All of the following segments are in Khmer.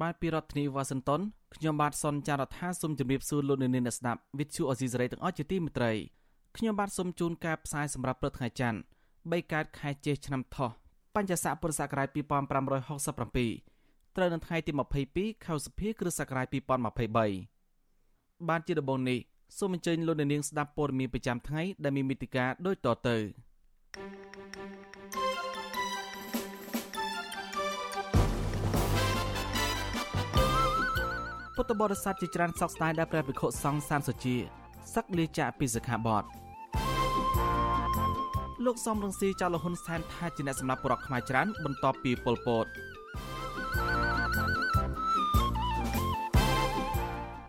បាទពីរដ្ឋធានីវ៉ាស៊ីនតោនខ្ញុំបាទសនចាររថាសូមជម្រាបសួរលោកអ្នកនាងអ្នកស្ដាប់វិទ្យុអេស៊ីសរ៉ៃទាំងអស់ជាទីមេត្រីខ្ញុំបាទសូមជូនការផ្សាយសម្រាប់ព្រឹកថ្ងៃច័ន្ទ3កើតខែចេសឆ្នាំថោះបញ្ញស័កពុរសករាជ2567ត្រូវនៅថ្ងៃទី22ខែសុភាគ្រិស្តសករាជ2023បាទជាដំបូងនេះសូមអញ្ជើញលោកអ្នកនាងស្ដាប់ព័ត៌មានប្រចាំថ្ងៃដែលមានមេតិការដូចតទៅ ពុទ្ធបរិស័ទជាច្រើនសោកស្ដាយដែលព្រះភិក្ខុសង្ឃសានសុជាសឹកលាចាកពីសិក្ខាបទលោកសំរងស៊ីចៅលហ៊ុនសែនថាជាអ្នកសម្លាប់បរិបទខ្មែរច្រើនបន្ទាប់ពីប៉ុលពត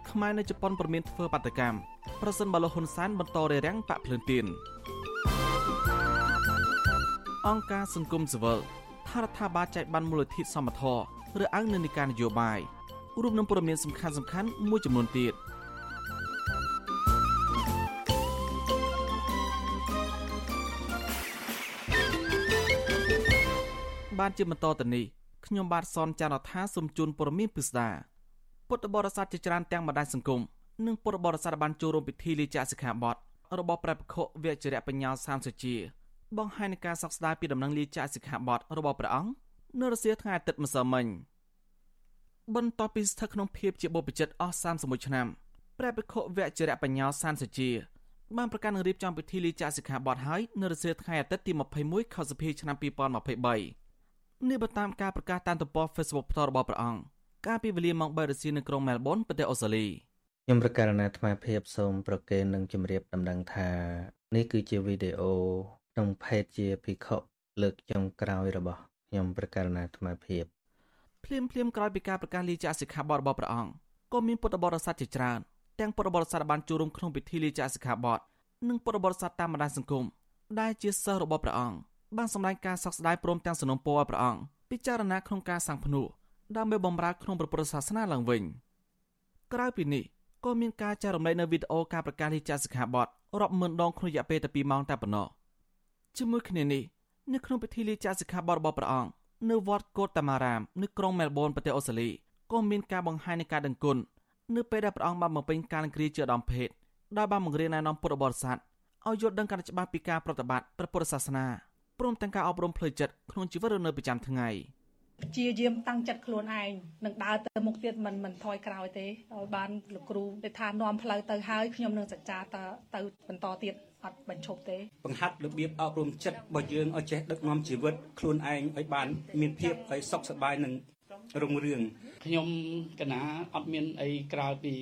ខ្មែរនៅជប៉ុនប្រមានធ្វើបាតកម្មប្រសិនបើលោកហ៊ុនសែនបន្តរារាំងបាក់ភ្លើនទៀនអង្គការសង្គមស៊ីវិលថារដ្ឋាភិបាលចែកបានមូលនិធិសមត្ថៈឬអង្គនិន្នាការនយោបាយ រួមនឹងព័ត៌មានសំខាន់សំខាន់មួយចំនួនទៀតបានជាបន្តទៅនេះខ្ញុំបាទសនចាររថាសូមជូនព័ត៌មានពិស្ដាពុទ្ធបរិស័ទជាច្រើនទាំងបណ្ដាញសង្គមនិងពុទ្ធបរិស័ទបានចូលរួមពិធីលាចាកសិក្ខាបទរបស់ព្រះភិក្ខុវជរៈបញ្ញាសាមសុជាបង្ហាញនៃការសោកស្ដាយពីដំណឹងលាចាកសិក្ខាបទរបស់ព្រះអង្គនៅរសៀលថ្ងៃអាទិត្យម្សិលមិញ បន្ទាប់ពីស្ថិតក្នុងភាពជាបុព្វជិតអស់31ឆ្នាំព្រះភិក្ខុវជរៈបញ្ញាសានសុជាបានប្រកាសនឹងរៀបចំពិធីលាចាកសិក្ខាបទហើយនៅរសៀលថ្ងៃអាទិត្យទី21ខែសីហាឆ្នាំ2023នេះបើតាមការប្រកាសតាមទំព័រ Facebook ផ្ទាល់របស់ព្រះអង្គកាលពីវេលាម៉ោង3រសៀលនៅក្រុងមែលប៊នប្រទេសអូស្ត្រាលីខ្ញុំប្រកាសណាអាត្មាភាពសូមប្រកេននឹងជម្រាបដំណឹងថា នេះគឺជាវីដេអូក្នុងភេទជាភិក្ខុលើកចុងក្រោយរបស់ខ្ញុំប្រកាសណាអាត្មាភាព ភ្លាមភ្លាមក្រោយពីការប្រកាសលាចាកសិក្ខាបទរបស់ព្រះអង្គក៏មានពុទ្ធបរិស័ទជាច្រើនទាំងពុទ្ធបរិស័ទបានចូលរួមក្នុងពិធីលាចាកសិក្ខាបទនិងពុទ្ធបរិស័ទតាមបណ្ដាញសង្គមដែលជាសិស្សរបស់ព្រះអង្គបានសម្ដែងការសោកស្ដាយព្រមទាំងสนុំពរឲ្យព្រះអង្គពិចារណាក្នុងការសាងភ្នួដើម្បីបម្រើក្នុងព្រះពុទ្ធសាសនាឡើងវិញក្រៅពីនេះក៏មានការចែករំលែកនៅវីដេអូការប្រកាសលាចាកសិក្ខាបទរាប់ម៉ឺនដងក្នុងរយៈពេលតែ2ម៉ោងតែប៉ុណ្ណោះជាមួយគ្នានេះនៅក្នុងពិធីលាចាកសិក្ខាបទរបស់ព្រះអង្គ នៅវត្តកូតតាម៉ារាមនៅក្រុងមែលប៊នប្រទេសអូស្ត្រាលីក៏មានការបង្ហាញនៃការដឹងគុណនៅពេលដែលព្រះអង្គបានបំពេញការគ្រាជាឧត្តមភេទដោយបានបង្រៀនណែនាំពុទ្ធបរិស័ទឲ្យយល់ដឹងកាន់តែច្បាស់ពីការប្រតិបត្តិព្រះពុទ្ធសាសនាព្រមទាំងការអប់រំផ្លូវចិត្តក្នុងជីវិតរស់នៅប្រចាំថ្ងៃជាយាមតាំងចិត្តខ្លួនឯងនឹងដើរទៅមុខទៀតមិនមិនថយក្រោយទេឲ្យបានលោកគ្រូដែលថានាំផ្លូវទៅហើយខ្ញុំនឹងសច្ចាទៅទៅបន្តទៀត អត់បញ្ឈប់ទេបង្ហាត់របៀបអប់រំចិត្តរបស់យើងឲ្យចេះដឹកនាំជីវិតខ្លួនឯងឲ្យបាន មានភាពឲ្យសុខសប្បាយនឹងរុងរឿងខ្ញុំកណាអត់មានអីក្រៅពី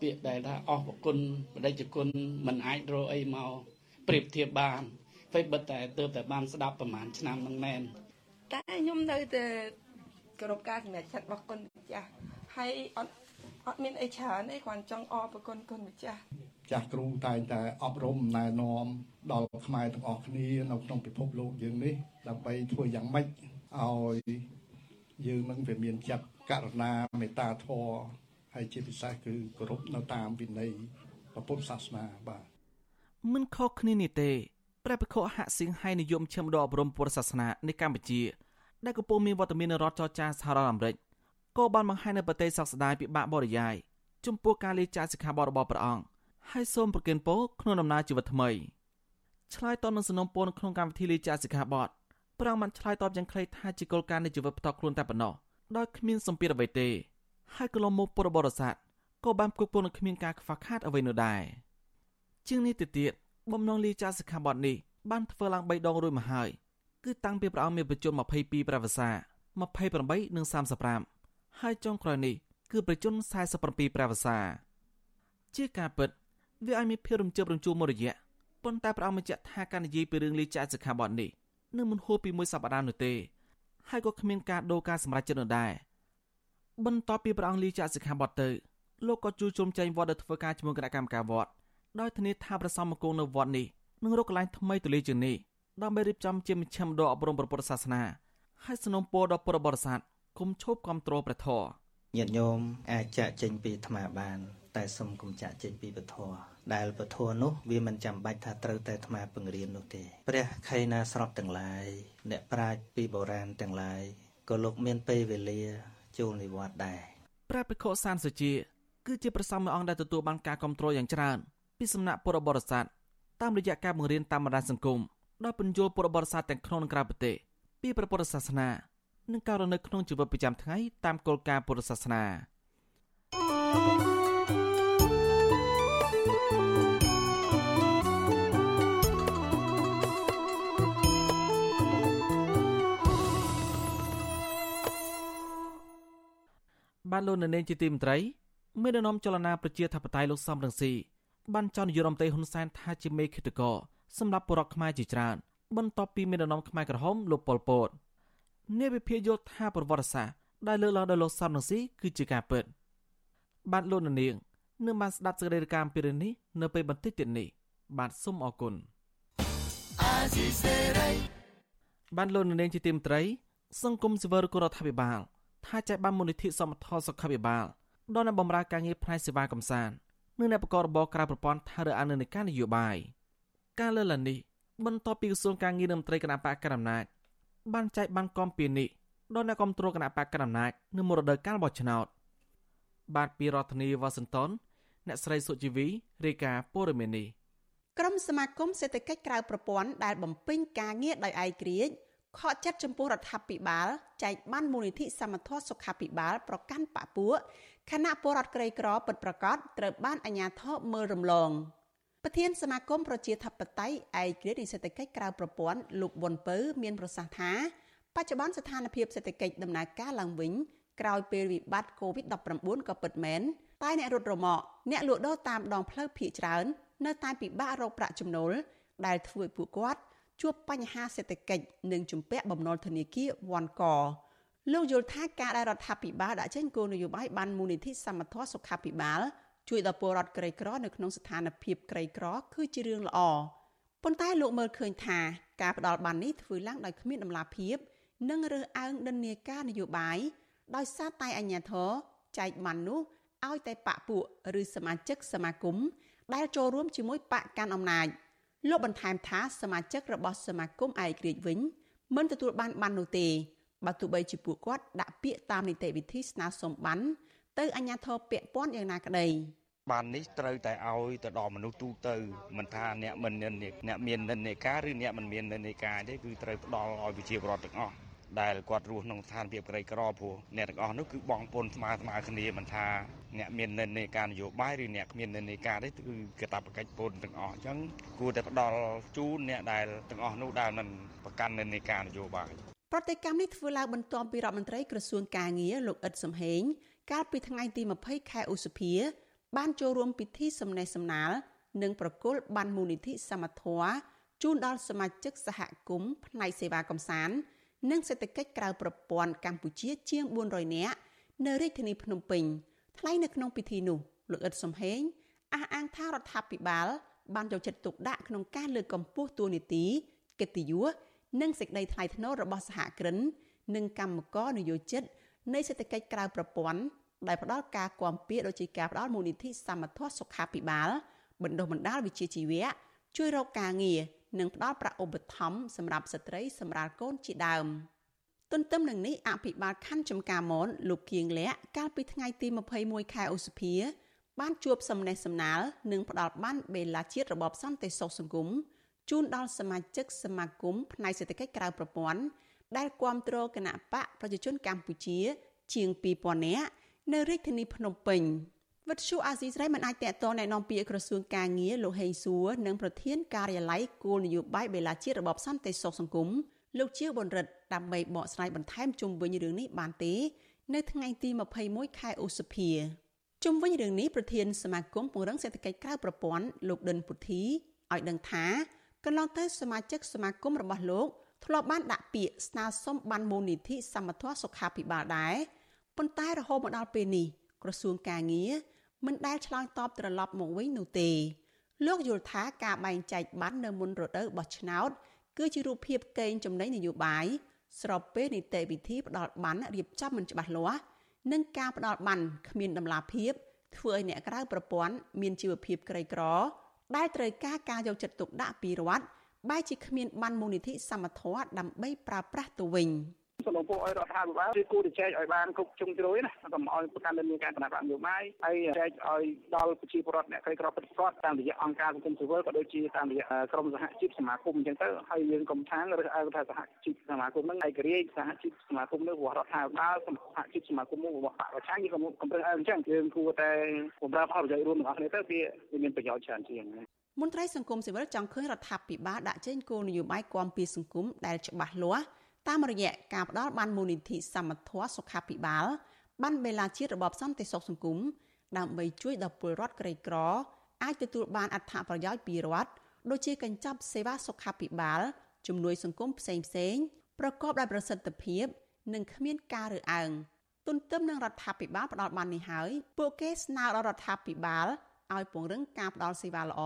ពាក្យដែលថាអស់ប្រគុណបដិជគុណមិនអាចរកអីមកប្រៀបធៀបបានពេលបិទតែទើបតែបានស្ដាប់ប្រហែលឆ្នាំហ្នឹងមែនតែខ្ញុំនៅតែគោរពការសម្រេចចិត្តរបស់គុណម្ចាស់ហើយអត់អត់មានអីច្រើនទេគ្រាន់ចង់អរគុណគុណម្ចាស់ ចាស់គ្រូតែងតែអប់រំណែនាំដល់ខ្មែរទាំងអស់គ្នានៅក្នុងពិភពលោកយើងនេះដើម្បីធ្វើយ៉ាងម៉េចឲ្យយើងនឹងវាមានចិត្តករុណាមេត្តាធម៌ហើយជាពិសេសគឺគោរពនៅតាមវិន័យពុទ្ធសាសនាបាទមិនខុសគ្នានេះទេព្រះភិក្ខុហាក់សៀងហៃនិយមឈាមដកអប់រំពុទ្ធសាសនានៅកម្ពុជាដែលកំពុងមានវត្តមាននៅរដ្ឋចរចាសហរដ្ឋអាមេរិកក៏បានបង្ហាញនៅប្រទេសសោកស្ដាយពិបាកបរិយាយចំពោះការលេចចាកសិក្ខាបទរបស់ព្រះអង្គ ហើយសូមប្រគិនពរក្នុងដំណើរជីវិតថ្មីឆ្លើយតបនឹងសំណុំពរនៅក្នុងកម្មវិធីលេចាកសិក្ខាបទព្រះអង្គបានឆ្លើយតបយ៉ាងខ្លីថាជាគោលការណ៍នៃជីវិតផ្ទាល់ខ្លួនតែប៉ុណ្ណោះដោយគ្មានសម្ពាធអ្វីទេ ហើយកន្លងមកពុទ្ធបរិស័ទក៏បានគប់គងនឹងគ្មានការខ្វះខាតអ្វីនោះដែរជាងនេះទៅទៀតបំណងលាចាសិក្ខាបទនេះបានធ្វើឡើង3ដងរួចមកហើយគឺតាំងពីព្រះអង្គមានប្រជជន22ព្រះវស្សា28និង35ហើយចុងក្រោយនេះគឺប្រជជន47ព្រះវស្សាជាការពិត វាឲ្យមានភាពរំជើបរំជួលមួយរយៈប៉ុន្តែព្រះអង្គបញ្ជាក់ថាការនិយាយពីរឿងលាចាសិក្ខាបទនេះនឹងមិនហួសពីមួយសប្តាហ៍នោះទេហើយក៏គ្មានការដូរការសម្រេចចិត្តនោះដែរបន្ទាប់ពីព្រះអង្គលាចាសិក្ខាបទទៅលោកក៏ជួបជុំចែងវត្តដែលធ្វើការជាមួយគណៈកម្មការវត្តដោយធានាថាប្រសំមកងនៅវត្តនេះនឹងរកកន្លែងថ្មីទូលាយជាងនេះដើម្បីរៀបចំជាមជ្ឈមណ្ឌលអប់រំព្រះពុទ្ធសាសនាហើយสนុំពរដល់ពុទ្ធបរិស័ទគុំឈប់គ្រប់គ្រងព្រះធម៌ញាតិញោមអាចចាក់ចេញពីអាត្មាបាន តែសុំកុំចាក់ចេញពីពធ ដែលពធនោះវាមិនចាំបាច់ថាត្រូវតែអាត្មាពង្រៀននោះទេព្រះខេណាស្របទាំងឡាយអ្នកប្រាជ្ញពីបុរាណទាំងឡាយក៏លោកមានពេលវេលាចូលនិវត្តន៍ដែរព្រះភិក្ខុសានសុជាគឺជាប្រសំមួយអង្គដែលទទួលបានការគ្រប់គ្រងយ៉ាងច្រើនពីសំណាក់ពុទ្ធបរិស័ទតាមរយៈការបង្រៀនតាមបណ្ដាញសង្គមដោយពន្យល់ពុទ្ធបរិស័ទទាំងក្នុងនិងក្រៅប្រទេសពីព្រះពុទ្ធសាសនានិងការរស់នៅក្នុងជីវិតប្រចាំថ្ងៃតាមគោលការណ៍ពុទ្ធសាសនា បានលោកនៅនាងជាទីមន្ត្រីមេដឹកនាំចលនាប្រជាធិបតេយ្យលោកសំរងស៊ីបានចោទនាយរដ្ឋមន្ត្រីហ៊ុនសែនថាជាមេឃាតករសម្រាប់បរិវត្តខ្មែរជាច្រើនបន្ទាប់ពីមេដឹកនាំខ្មែរក្រហមលោកប៉ុលពតអ្នកវិភាគយល់ថាប្រវត្តិសាស្ត្រដែលលើកឡើងដោយលោកសំរងស៊ីគឺជាការពិតបាទលោកនាងនឹងបានស្ដាប់សេចក្តីរាយការណ៍ពីរឿងនេះនៅពេលបន្តិចទៀតនេះបាទសូមអរគុណបានលោកនាងជាទីមត្រីសង្គមស៊ីវិលរដ្ឋាភិបាល ថាចែកបានមូលនិធិសមត្ថសុខាភិបាលដល់អ្នកបម្រើការងារផ្នែកសេវាកំសាន្តនិងអ្នកប្រកបរបរក្រៅប្រព័ន្ធថារើអាននៃការនយោបាយការលើកឡើងនេះបន្ទាប់ពីក្រសួងការងារនិងមន្ត្រីគណៈបកកណ្ដាលអំណាចបានចែកបានកំពីនេះដល់អ្នកគ្រប់គ្រងគណៈបកកណ្ដាលអំណាចនៅមុនរដូវកាលបោះឆ្នោតបាទពីរដ្ឋធានីវ៉ាស៊ីនតោនអ្នកស្រីសុជីវីរាយការណ៍ព័ត៌មាននេះក្រុមសមាគមសេដ្ឋកិច្ចក្រៅប្រព័ន្ធដែលបំពេញការងារដោយឯករាជ្យ ខកចិត្តចំពោះរដ្ឋាភិបាលចែកបានមូលនិធិសមត្ថសុខាភិបាលប្រកាន់បពួកខណៈពលរដ្ឋក្រីក្រពិតប្រកបត្រូវបានអាជ្ញាធរមើលរំលងប្រធានសមាគមប្រជាធិបតេយ្យឯករាជ្យនិសេដ្ឋកិច្ចក្រៅប្រព័ន្ធលោកវុនពៅមានប្រសាសន៍ថាបច្ចុប្បន្នស្ថានភាពសេដ្ឋកិច្ចដំណើរការឡើងវិញក្រោយពេលវិបត្តិ COVID-19 ក៏ពិតមែនតែអ្នករត់រមាក់អ្នកលក់ដូរតាមដងផ្លូវភ ieck ច្រើន នៅតែពិបាករកប្រាក់ចំណូលដែលធ្វើឲ្យពួកគាត់ ជួបបញ្ហាសេដ្ឋកិច្ចនិងជំពាក់បំណុលធនាគារវ៉ាន់កលោកយល់ថាការដែលរដ្ឋាភិបាលដាក់ចេញគោលនយោបាយបានមូលនិធិសមត្ថសុខាភិបាលជួយដល់ពលរដ្ឋក្រីក្រនៅក្នុងស្ថានភាពក្រីក្រគឺជារឿងល្អប៉ុន្តែលោកមើលឃើញថាការផ្ដល់បាននេះធ្វើឡើងដោយគ្មានដំណាភាពនិងរើសអើងនិន្នាការនយោបាយដោយសារតែអញ្ញាធរចែកបាននោះឲ្យតែបកពួកឬសមាជិកសមាគមដែលចូលរួមជាមួយបកកាន់អំណាច លោកបន្ថែមថាសមាជិករបស់សមាគមឯករាជ្យវិញមិនទទួលបានបាននោះទេបើទោះបីជាពួកគាត់ដាក់ពាក្យតាមនីតិវិធីស្នើសុំបានទៅអាជ្ញាធរពាក់ព័ន្ធយ៉ាងណាក្តីបាននេះត្រូវតែឲ្យទៅដល់មនុស្សទូទៅមិនថាអ្នកមិនអ្នកមាននិន្នាការឬអ្នកមិនមាននិន្នាការទេគឺត្រូវផ្ដល់ឲ្យប្រជាពលរដ្ឋទាំងអស់ ដែលគាត់រស់ក្នុងស្ថានភាពក្រីក្រព្រោះអ្នកទាំងអស់នោះគឺបងប្អូនស្មើស្មើគ្នាមិនថាអ្នកមាននិន្នាការនយោបាយឬអ្នកគ្មាននិន្នាការទេគឺកាតព្វកិច្ចពលទាំងអស់អញ្ចឹងគួរតែផ្ដល់ជូនអ្នកដែលទាំងអស់នោះដែលមិនប្រកាន់និន្នាការនយោបាយប្រតិកម្មនេះធ្វើឡើងបន្ទាប់ពីរដ្ឋមន្ត្រីក្រសួងកាងារលោកអ៊ិតសំហេងកាលពីថ្ងៃទី20ខែឧសភា បានចូលរួមពិធីសម្ដែងសម្ដាលនិងប្រគល់បានមូលនិធិសមត្ថៈជូនដល់សមាជិកសហគមន៍ផ្នែកសេវាកំសាន្ត និងសេដ្ឋកិច្ចក្រៅប្រព័ន្ធកម្ពុជាជាង400នាក់នៅរាជធានីភ្នំពេញថ្លែងនៅក្នុងពិធីនោះលោកអ៊ិតសំហេងអះអាងថារដ្ឋាភិបាលបានយកចិត្តទុកដាក់ក្នុងការលើកកម្ពស់ទូនីតិកិត្តិយសនិងសេចក្តីថ្លៃថ្នូររបស់សហគ្រិន និងកម្មករនយោជិតនៃសេដ្ឋកិច្ចក្រៅប្រព័ន្ធដែលផ្ដល់ការគាំពៀដូចជាការផ្ដល់មូលនិធិសមត្ថៈសុខាភិបាលបណ្ដុះបណ្ដាលវិជ្ជាជីវៈជួយរកការងារ និងផ្ដល់ប្រាក់ឧបត្ថម្ភសម្រាប់ស្ត្រីសម្រាប់កូនជាដើមទន្ទឹមនឹងនេះអភិបាលខណ្ឌចំការមនលោកគៀងលក្ខកាលពីថ្ងៃទី21ខែឧសភាបានជួបសំណេះសំណាលនិងផ្ដល់បានបេឡាជាតិរបបសន្តិសុខសង្គមជូនដល់សមាជិកសមាគមផ្នែកសេដ្ឋកិច្ចក្រៅប្រព័ន្ធដែលគ្រប់គ្រងគណៈបកប្រជាជនកម្ពុជា ជាង2000នាក់នៅរាជធានីភ្នំពេញ វិទ្យុអាស៊ីសេរីមិនអាចតកតងแนะនាំពាក្យក្រសួងការងារលោកហេងសួរនិងប្រធានការិយាល័យគោលនយោបាយបេឡាជាតិរបបសន្តិសុខសង្គមលោកជាបនរិទ្ធដើម្បីបកស្រាយបន្ថែមជុំវិញរឿងនេះបានទេ នៅថ្ងៃទី21ខែឧសភាជុំវិញរឿងនេះប្រធានសមាគមពង្រឹងសេដ្ឋកិច្ចក្រៅប្រព័ន្ធលោកដិនពុធីឲ្យដឹងថាកន្លងទៅសមាជិកសមាគមរបស់លោកធ្លាប់បានដាក់ពាក្យស្នើសុំបានមូលនិធិសមត្ថៈសុខាភិបាលដែរប៉ុន្តែរហូតមកដល់ពេលនេះក្រសួងកាងារ មិនដែលឆ្លើយតបត្រឡប់មកវិញនោះទេលោកយល់ថាការបែងចែកបាននៅមុនរដូវបោះឆ្នោត គឺជារូបភាពកេងចំណេញនយោបាយស្របពេលនីតិវិធីផ្ដាល់បានរៀបចំមិនច្បាស់លាស់និងការផ្ដាល់បានគ្មានដំណាភាពធ្វើឲ្យអ្នកក្រៅប្រព័ន្ធមានជីវភាពក្រីក្រ ដែលត្រូវការការយកចិត្តទុកដាក់ពីរដ្ឋបែរជាគ្មានបានមូលនិធិសមត្ថៈដើម្បីប្រើប្រាស់ទៅវិញ។ សំណពរឲ្យរដ្ឋាភិបាលគឺគួរតែចែកឲ្យបានគ្រប់ជុំជ្រោយណាកុំឲ្យប្រកាន់មានការគណៈបកនយោបាយហើយចែកឲ្យដល់ប្រជាពលរដ្ឋអ្នកក្រីក្រពិតប្រាកដតាមរយៈអង្គការសង្គមស៊ីវិលក៏ដូចជាតាមរយៈក្រមសហជីពសមាគមអញ្ចឹងទៅហើយយើងកុំថាងឬអើថាសហជីពសមាគមហ្នឹងឯករាជ្យសហជីពសមាគមនោះរបស់រដ្ឋាភិបាលសហជីពសមាគមរបស់បកប្រឆាំងយើងក៏កំពុងអើអញ្ចឹងយើងគួរតែបំរើផលប្រយោជន៍រួមរបស់គ្នាទៅវាមានប្រយោជន៍ច្រើនជាងមន្ត្រីសង្គមស៊ីវិលចង់ឃើញរដ្ឋាភិបាលដាក់ចេញគោលនយោបាយគាំពៀសង្គមដែលច្បាស់លាស់ តាមរយៈការផ្ដល់បានមូលនិធិសមត្ថៈសុខាភិបាលបានបេឡាជាតិរបបសន្តិសុខសង្គមដើម្បីជួយដល់ពលរដ្ឋក្រីក្រ អាចទទួលបានអត្ថប្រយោជន៍ពីរដ្ឋដូចជាកញ្ចប់សេវាសុខាភិបាលជំនួយសង្គមផ្សេងផ្សេងប្រកបដោយប្រសិទ្ធភាព និងគ្មានការរើសអើងទន្ទឹមនឹងរដ្ឋាភិបាលផ្ដល់បាននេះហើយពួកគេស្នើដល់រដ្ឋាភិបាលឲ្យពង្រឹងការផ្ដល់សេវាល្អ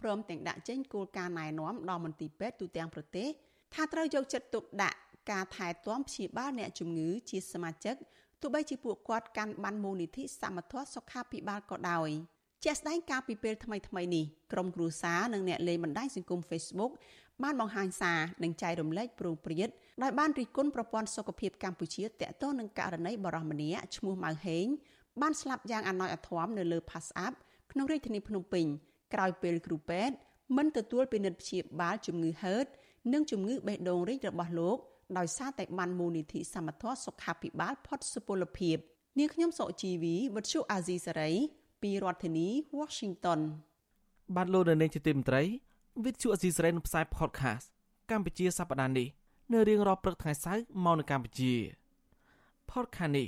ព្រមទាំងដាក់ចេញគោលការណ៍ណែនាំដល់មន្ទីរពេទ្យទូទាំងប្រទេសថាត្រូវយកចិត្តទុកដាក់ ការថែទាំព្យាបាលអ្នកជំងឺជាសមាជិកទោះបីជាពួកគាត់កាន់បានមូលនិធិសមត្ថៈសុខាភិបាលក៏ដោយជាក់ស្ដែងការពីពេលថ្មីថ្មីនេះក្រុមគ្រួសារនិងអ្នកលេងបណ្ដាញសង្គម Facebook បានបង្ហាញសារនិងចែករំលែកព្រោងព្រាតដោយបានរិះគន់ប្រព័ន្ធសុខភាពកម្ពុជាតាក់ទងនឹងករណីបរិសម្នាក់ឈ្មោះម៉ៅហេងបានស្លាប់យ៉ាងអណោចអធមនៅលើ Pass App ក្នុងរាជធានីភ្នំពេញក្រោយពេលគ្រូពេទ្យមិនទទួលពិនិត្យព្យាបាលជំងឺហឺតនិងជំងឺបេះដូងរីករបស់លោក ដោយសារតែបានមូលនិធិសមត្ថៈសុខាភិបាលផុតសុពលភាពនាងខ្ញុំសុជីវីវិទ្យុអាស៊ីសេរីពីរដ្ឋធានី Washington បាទលោកនៅនាងជាទីមេត្រីវិទ្យុអាស៊ីសេរីនឹងផ្សាយ podcast កម្ពុជាសប្តាហ៍នេះនៅរៀងរាល់ព្រឹកថ្ងៃសៅរ៍មកនៅកម្ពុជា podcast នេះ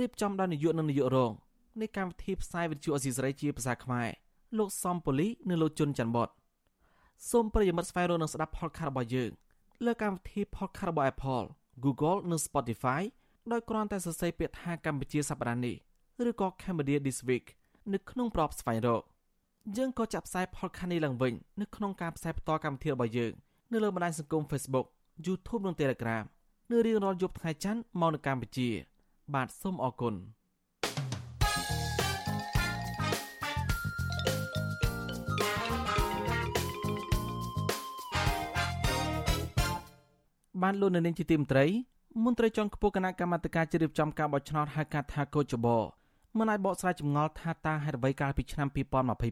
រៀបចំដោយនាយកនិងនាយករងនៃកម្មវិធីផ្សាយវិទ្យុអាស៊ីសេរីជាភាសាខ្មែរលោកសំពូលីនិងលោកជុនច័ន្ទបតសូមប្រិយមិត្តស្វែងរកនិងស្ដាប់ podcast របស់យើង លើកម្មវិធី Podcast របស់ Apple, Google និង Spotify ដោយគ្រាន់តែសរសេរពាក្យថាកម្ពុជាសប្តាហ៍នេះឬក៏ Cambodia This Week នៅក្នុងប្រអប់ស្វែងរកយើងក៏ចាក់ផ្សាយ Podcast នេះឡើងវិញនៅក្នុងការផ្សាយបន្តកម្មវិធីរបស់យើងនៅលើបណ្ដាញសង្គម Facebook, YouTube និង Telegram នៅរៀងរាល់យប់ថ្ងៃច័ន្ទមកនៅកម្ពុជា បាទសូមអរគុណ។ បានលោកនៅនាងជាទីមត្រីមន្ត្រីជាន់ខ្ពស់គណៈកម្មាធិការជ្រៀបចំការបោះឆ្នោតហៅកាត់ថាកោចបមិនអាចបកស្រាយចម្ងល់ថាតើហេតុអ្វីកាលពីឆ្នាំ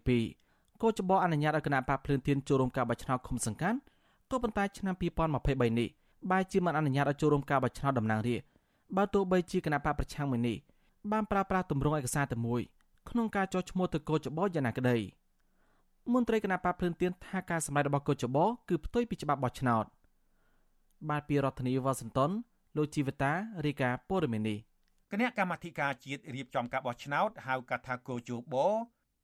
2022កោចបអនុញ្ញាតឲ្យគណៈបកភ្លើនទៀនចូលរួមការបោះឆ្នោតឃុំសង្កាត់ក៏ប៉ុន្តែឆ្នាំ2023នេះបែរជាមិនអនុញ្ញាតឲ្យចូលរួមការបោះឆ្នោតតំណាងរាស្ត្របើទោះបីជាគណៈបកប្រឆាំងមួយនេះបានប្រើប្រាស់ទម្រង់ឯកសារតែមួយក្នុងការចោះឈ្មោះទៅកោចបយ៉ាងណាក្តីមន្ត្រីគណៈបកភ្លើនទៀនថាការសម្ដែងរបស់កោចបគឺផ្ទុយពីច្បាប់បោះឆ្នោត បាទពីរដ្ឋធានីវ៉ាស៊ីនតោនលោកជីវតារាយការណ៍ព័ត៌មាននេះគណៈកម្មាធិការជាតិរៀបចំការបោះឆ្នោតហៅកាត់ថាកោជប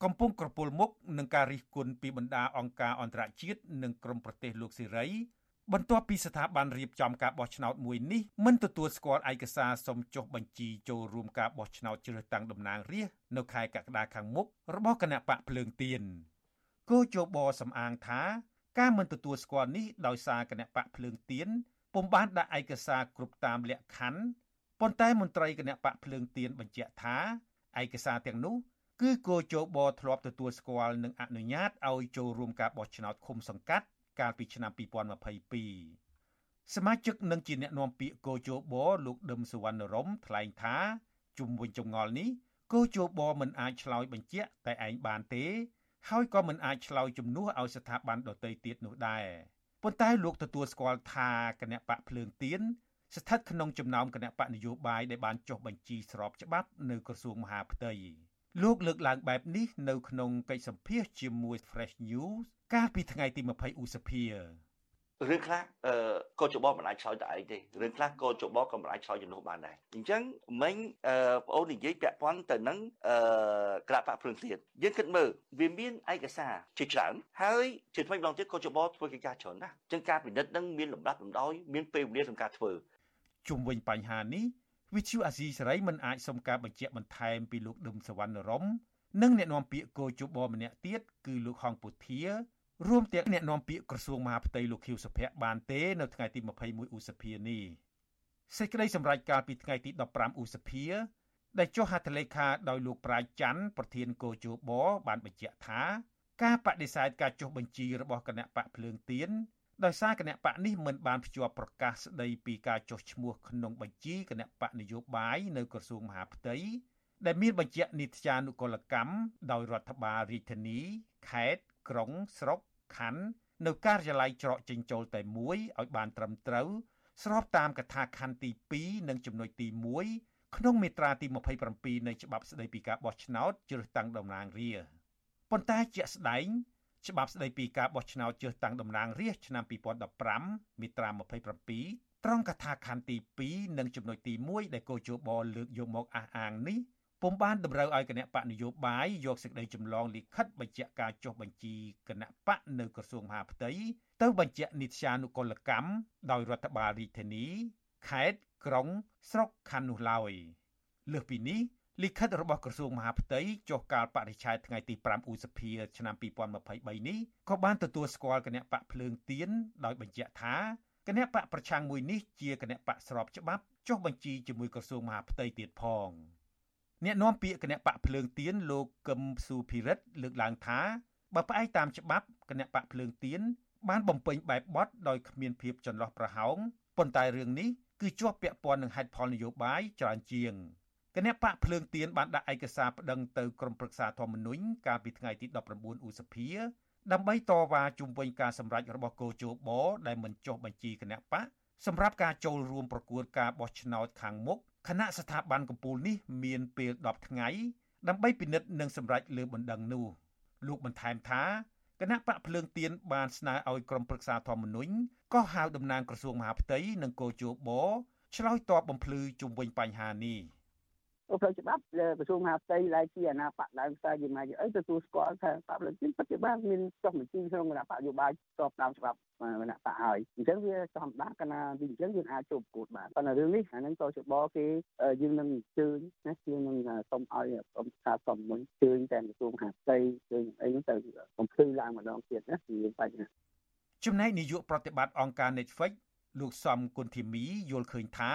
កំពុងក្រពុលមុខនឹងការរិះគន់ពីបណ្ដាអង្គការអន្តរជាតិនិងក្រមប្រទេសលោកសេរីបន្ទាប់ពីស្ថាប័នរៀបចំការបោះឆ្នោតមួយនេះមិនទទួលស្គាល់ឯកសារសុំចុះបញ្ជីចូលរួមការបោះឆ្នោតជ្រើសតាំងតំណាងរាស្ត្រនៅខែកក្កដាខាងមុខរបស់គណៈបកភ្លើងទៀនគោជបសំអាងថា ការមិនទទួលស្គាល់នេះដោយសារគណៈបកភ្លើងទៀនពុំបានដាក់ឯកសារគ្រប់តាមលក្ខខណ្ឌប៉ុន្តែមន្ត្រីគណៈបកភ្លើងទៀនបញ្ជាក់ថាឯកសារទាំងនោះគឺគោជបធ្លាប់ទទួលស្គាល់និងអនុញ្ញាតឲ្យចូលរួមការបោះឆ្នោតឃុំសង្កាត់កាលពីឆ្នាំ2022សមាជិកនិងជាអ្នកនាំពាក្យគោជបលោកដឹមសវណ្ណរមថ្លែងថាជុំវិញចងល់នេះគោជបមិនអាចឆ្លើយបញ្ជាក់តែឯងបានទេ ហើយក៏មិនអាចឆ្លើយជំនួសឲ្យស្ថាប័នដទៃទៀតនោះដែរប៉ុន្តែលោកទទួលស្គាល់ថាគណៈបកភ្លើងទៀនស្ថិតក្នុងចំណោមគណៈបកនយោបាយដែលបានចុះបញ្ជីស្របច្បាប់នៅក្រសួងមហាផ្ទៃលោកលើកឡើងបែបនេះនៅក្នុងកិច្ចសម្ភាសជាមួយ Fresh News កាលពីថ្ងៃទី20ឧសភា រឿងខ្លះអឺកោចបមិនអាចឆ្លើយតែឯងទេរឿងខ្លះកោចបក៏មិនអាចឆ្លើយជំនួសបានដែរអញ្ចឹងមិញអឺបងអូននិយាយពាក់ព័ន្ធទៅនឹងអឺក្រាបព្រឹងទៀតយើងគិតមើលវាមានឯកសារជាច្រើនហើយជាថ្មីម្ដងទៀតកោចបធ្វើកិច្ចការច្រើនណាស់អញ្ចឹងការពិនិត្យនឹងមានលំដាប់លំដោយមានពេលវេលាក្នុងការធ្វើជុំវិញបញ្ហានេះវិទ្យុអាស៊ីសេរីមិនអាចសុំការបញ្ជាក់បន្ថែមពីលោកដឹមសវណ្ណរមនិងអ្នកនាំពាក្យកោជបម្នាក់ទៀតគឺលោកហងពុធា រួមទាំងអ្នកនាំពាក្យក្រសួងមហាផ្ទៃលោកខៀវសុភ័ក្របានទេនៅថ្ងៃទី21ឧសភានេះសេចក្តីសម្រេចកាលពីថ្ងៃទី15ឧសភាដែលចុះហត្ថលេខាដោយលោកប្រាជ្ញច័ន្ទប្រធានកោជបបានបញ្ជាក់ថាការបដិសេធការចុះបញ្ជីរបស់គណៈបកភ្លើងទៀនដោយសារគណៈបកនេះមិនបានភ្ជាប់ប្រកាសស្ដីពីការចុះឈ្មោះក្នុងបញ្ជីគណៈបកនយោបាយនៅក្រសួងមហាផ្ទៃដែលមានបញ្ជាក់នីតិចានុកលកម្មដោយរដ្ឋបាលរាជធានីខេត្តក្រុងស្រុក ខណ្ឌនៅការិយាល័យច្រកចេញចូលតែមួយឲ្យបានត្រឹមត្រូវស្របតាមកថាខណ្ឌទី2និងចំណុចទី1ក្នុងមាត្រាទី27នៃច្បាប់ស្តីពីការបោះឆ្នោតជ្រើសតាំងតំណាងរាស្ត្រប៉ុន្តែជាក់ស្ដែងច្បាប់ស្តីពីការបោះឆ្នោតជ្រើសតាំងតំណាងរាស្ត្រឆ្នាំ2015មាត្រា27ត្រង់កថាខណ្ឌទី2និងចំណុចទី1ដែលកោជបលើកយកមកអះអាងនេះ ពុំបានតម្រូវឲ្យគណៈបកនយោបាយយកសេចក្តីចម្លងលិខិតបញ្ជាក់ការចុះបញ្ជីគណៈបកនៅក្រសួងមហាផ្ទៃទៅបញ្ជាក់នីតិសានុកុលកម្មដោយរដ្ឋបាលរាជធានីខេត្តក្រុងស្រុកខណ្ឌនោះឡើយលើសពីនេះលិខិតរបស់ក្រសួងមហាផ្ទៃចុះកាលបរិច្ឆេទថ្ងៃទី5ឧសភាឆ្នាំ2023នេះក៏បានទទួលស្គាល់គណៈបកភ្លើងទៀនដោយបញ្ជាក់ថាគណៈបកប្រឆាំងមួយនេះជាគណៈបកស្របច្បាប់ចុះបញ្ជីជាមួយក្រសួងមហាផ្ទៃទៀតផង។ អ្នកនាំពាក្យគណៈបកភ្លើងទៀនលោកកឹមសុភិរិទ្ធលើកឡើងថាបើផ្អែកតាមច្បាប់គណៈបកភ្លើងទៀនបានបំពេញបែបបទដោយគ្មានភាពចន្លោះប្រហោងប៉ុន្តែរឿងនេះគឺជាប់ពាក់ព័ន្ធនឹងហេតុផលនយោបាយច្រើនជាងគណៈបកភ្លើងទៀនបានដាក់ឯកសារប្តឹងទៅក្រមប្រឹក្សាធម្មនុញ្ញកាលពីថ្ងៃទី19ឧសភាដើម្បីតវ៉ាជុំវិញការសម្រេចរបស់កោជបដែលមិនចុះបញ្ជីគណៈបកសម្រាប់ការចូលរួមប្រកួតការបោះឆ្នោតខាងមុខ គណៈស្ថាប័នកម្ពុជានេះមានពេល10ថ្ងៃដើម្បីពិនិត្យនិងសម្រេចលើបណ្ដឹងនោះលោកបន្ថែមថាគណៈបកភ្លើងទៀនបានស្នើឲ្យក្រុមប្រឹក្សាធម្មនុញ្ញក៏ហៅតំណាងក្រសួងមហាផ្ទៃនិងកោជបឆ្លើយតបបំភ្លឺជុំវិញបញ្ហានេះ។ផ្លូវច្បាប់ក្រសួងមហាផ្ទៃដែលជាអាណាបកដើមខ្សែយម៉ាយអីទទួលស្គាល់ថាបកលើទីពិតជាបានមានចុះបញ្ជីក្នុងគណៈបកយោបាយស្របតាមច្បាប់ គណៈបកហើយអញ្ចឹងវាធម្មតាកាលណាវាអញ្ចឹងយើងអាចចូលប្រកួតបានប៉ុន្តែរឿងនេះអានឹងក៏ច្បគេយើងនឹងអញ្ជើញណាយើងនឹងសុំឲ្យក្រុមការសុំមុនអញ្ជើញតែក្រសួងមហាផ្ទៃអញ្ជើញអីហ្នឹងទៅបំភ្លឺឡើងម្ដងទៀតណាវាបញ្ហាចំណែកនាយកប្រតិបត្តិអង្គការ Netflix លោកសំគុណធីមីយល់ឃើញថា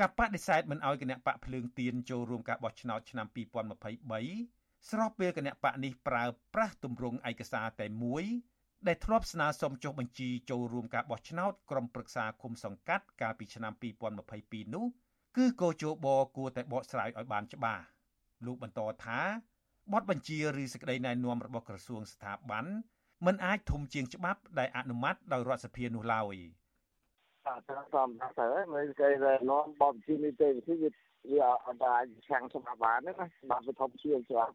ការបដិសេធមិនអោយគណៈបកភ្លើងទៀនចូលរួមការបោះឆ្នោតឆ្នាំ2023ស្របពេលគណៈបកនេះប្រើប្រាស់ទម្រង់ឯកសារតែមួយ ដែលធ្លាប់ស្នើសុំចុះបញ្ជីចូលរួមការបោះឆ្នោតក្រុមប្រឹក្សាគុំសង្កាត់កាលពីឆ្នាំ2022នោះគឺកោជបគួរតែបកស្រាយឲ្យបានច្បាស់លោកបន្តថាបទបញ្ជាឬសេចក្តីណែនាំរបស់ក្រសួងស្ថាប័នមិនអាចធំជាងច្បាប់ដែលអនុម័តដោយរដ្ឋសភានោះឡើយ។បាទតាមទៅមើលគេនាំបបជានីតិវិធីវាអត់អាចខាងសម្រាប់បានណាបាទវិធមជាច្បាប់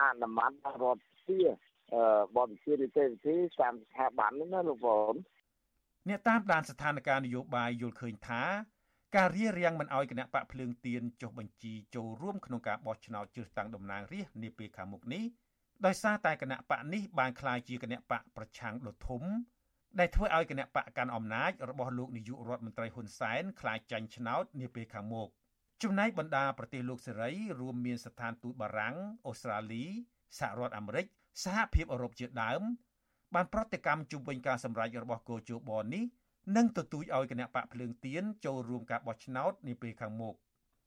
អនុម័តរដ្ឋជាអឺ បបជានីតិវិធីតាមស្ថាប័នហ្នឹងណាលោកបងអ្នកតាមដានស្ថានភាពនយោបាយយល់ឃើញថាការរៀបរៀងមិនអោយគណៈបកភ្លើងទៀនចុះបញ្ជីចូលរួមក្នុងការបោះឆ្នោតជ្រើសតាំងតំណាងរាស្ត្រនាពេលខាងមុខនេះដោយសារតែគណៈបកនេះបានក្លាយជាគណៈបកប្រឆាំងដ៏ធំដែលធ្វើឲ្យគណៈបកកាន់អំណាចរបស់លោកនាយករដ្ឋមន្ត្រីហ៊ុនសែនខ្លាចចាញ់ឆ្នោតនាពេលខាងមុខចំណែកបណ្ដាប្រទេសលោកសេរីរួមមានស្ថានទូតបារាំងអូស្ត្រាលីសហរដ្ឋអាមេរិក សហភាពអឺរ៉ុបជាដើម បានប្រតិកម្មជុំវិញការសម្រេចរបស់កោជបនេះនិងទទូចឲ្យគណៈបកភ្លើងទៀនចូលរួមការបោះឆ្នោតនាពេលខាងមុខ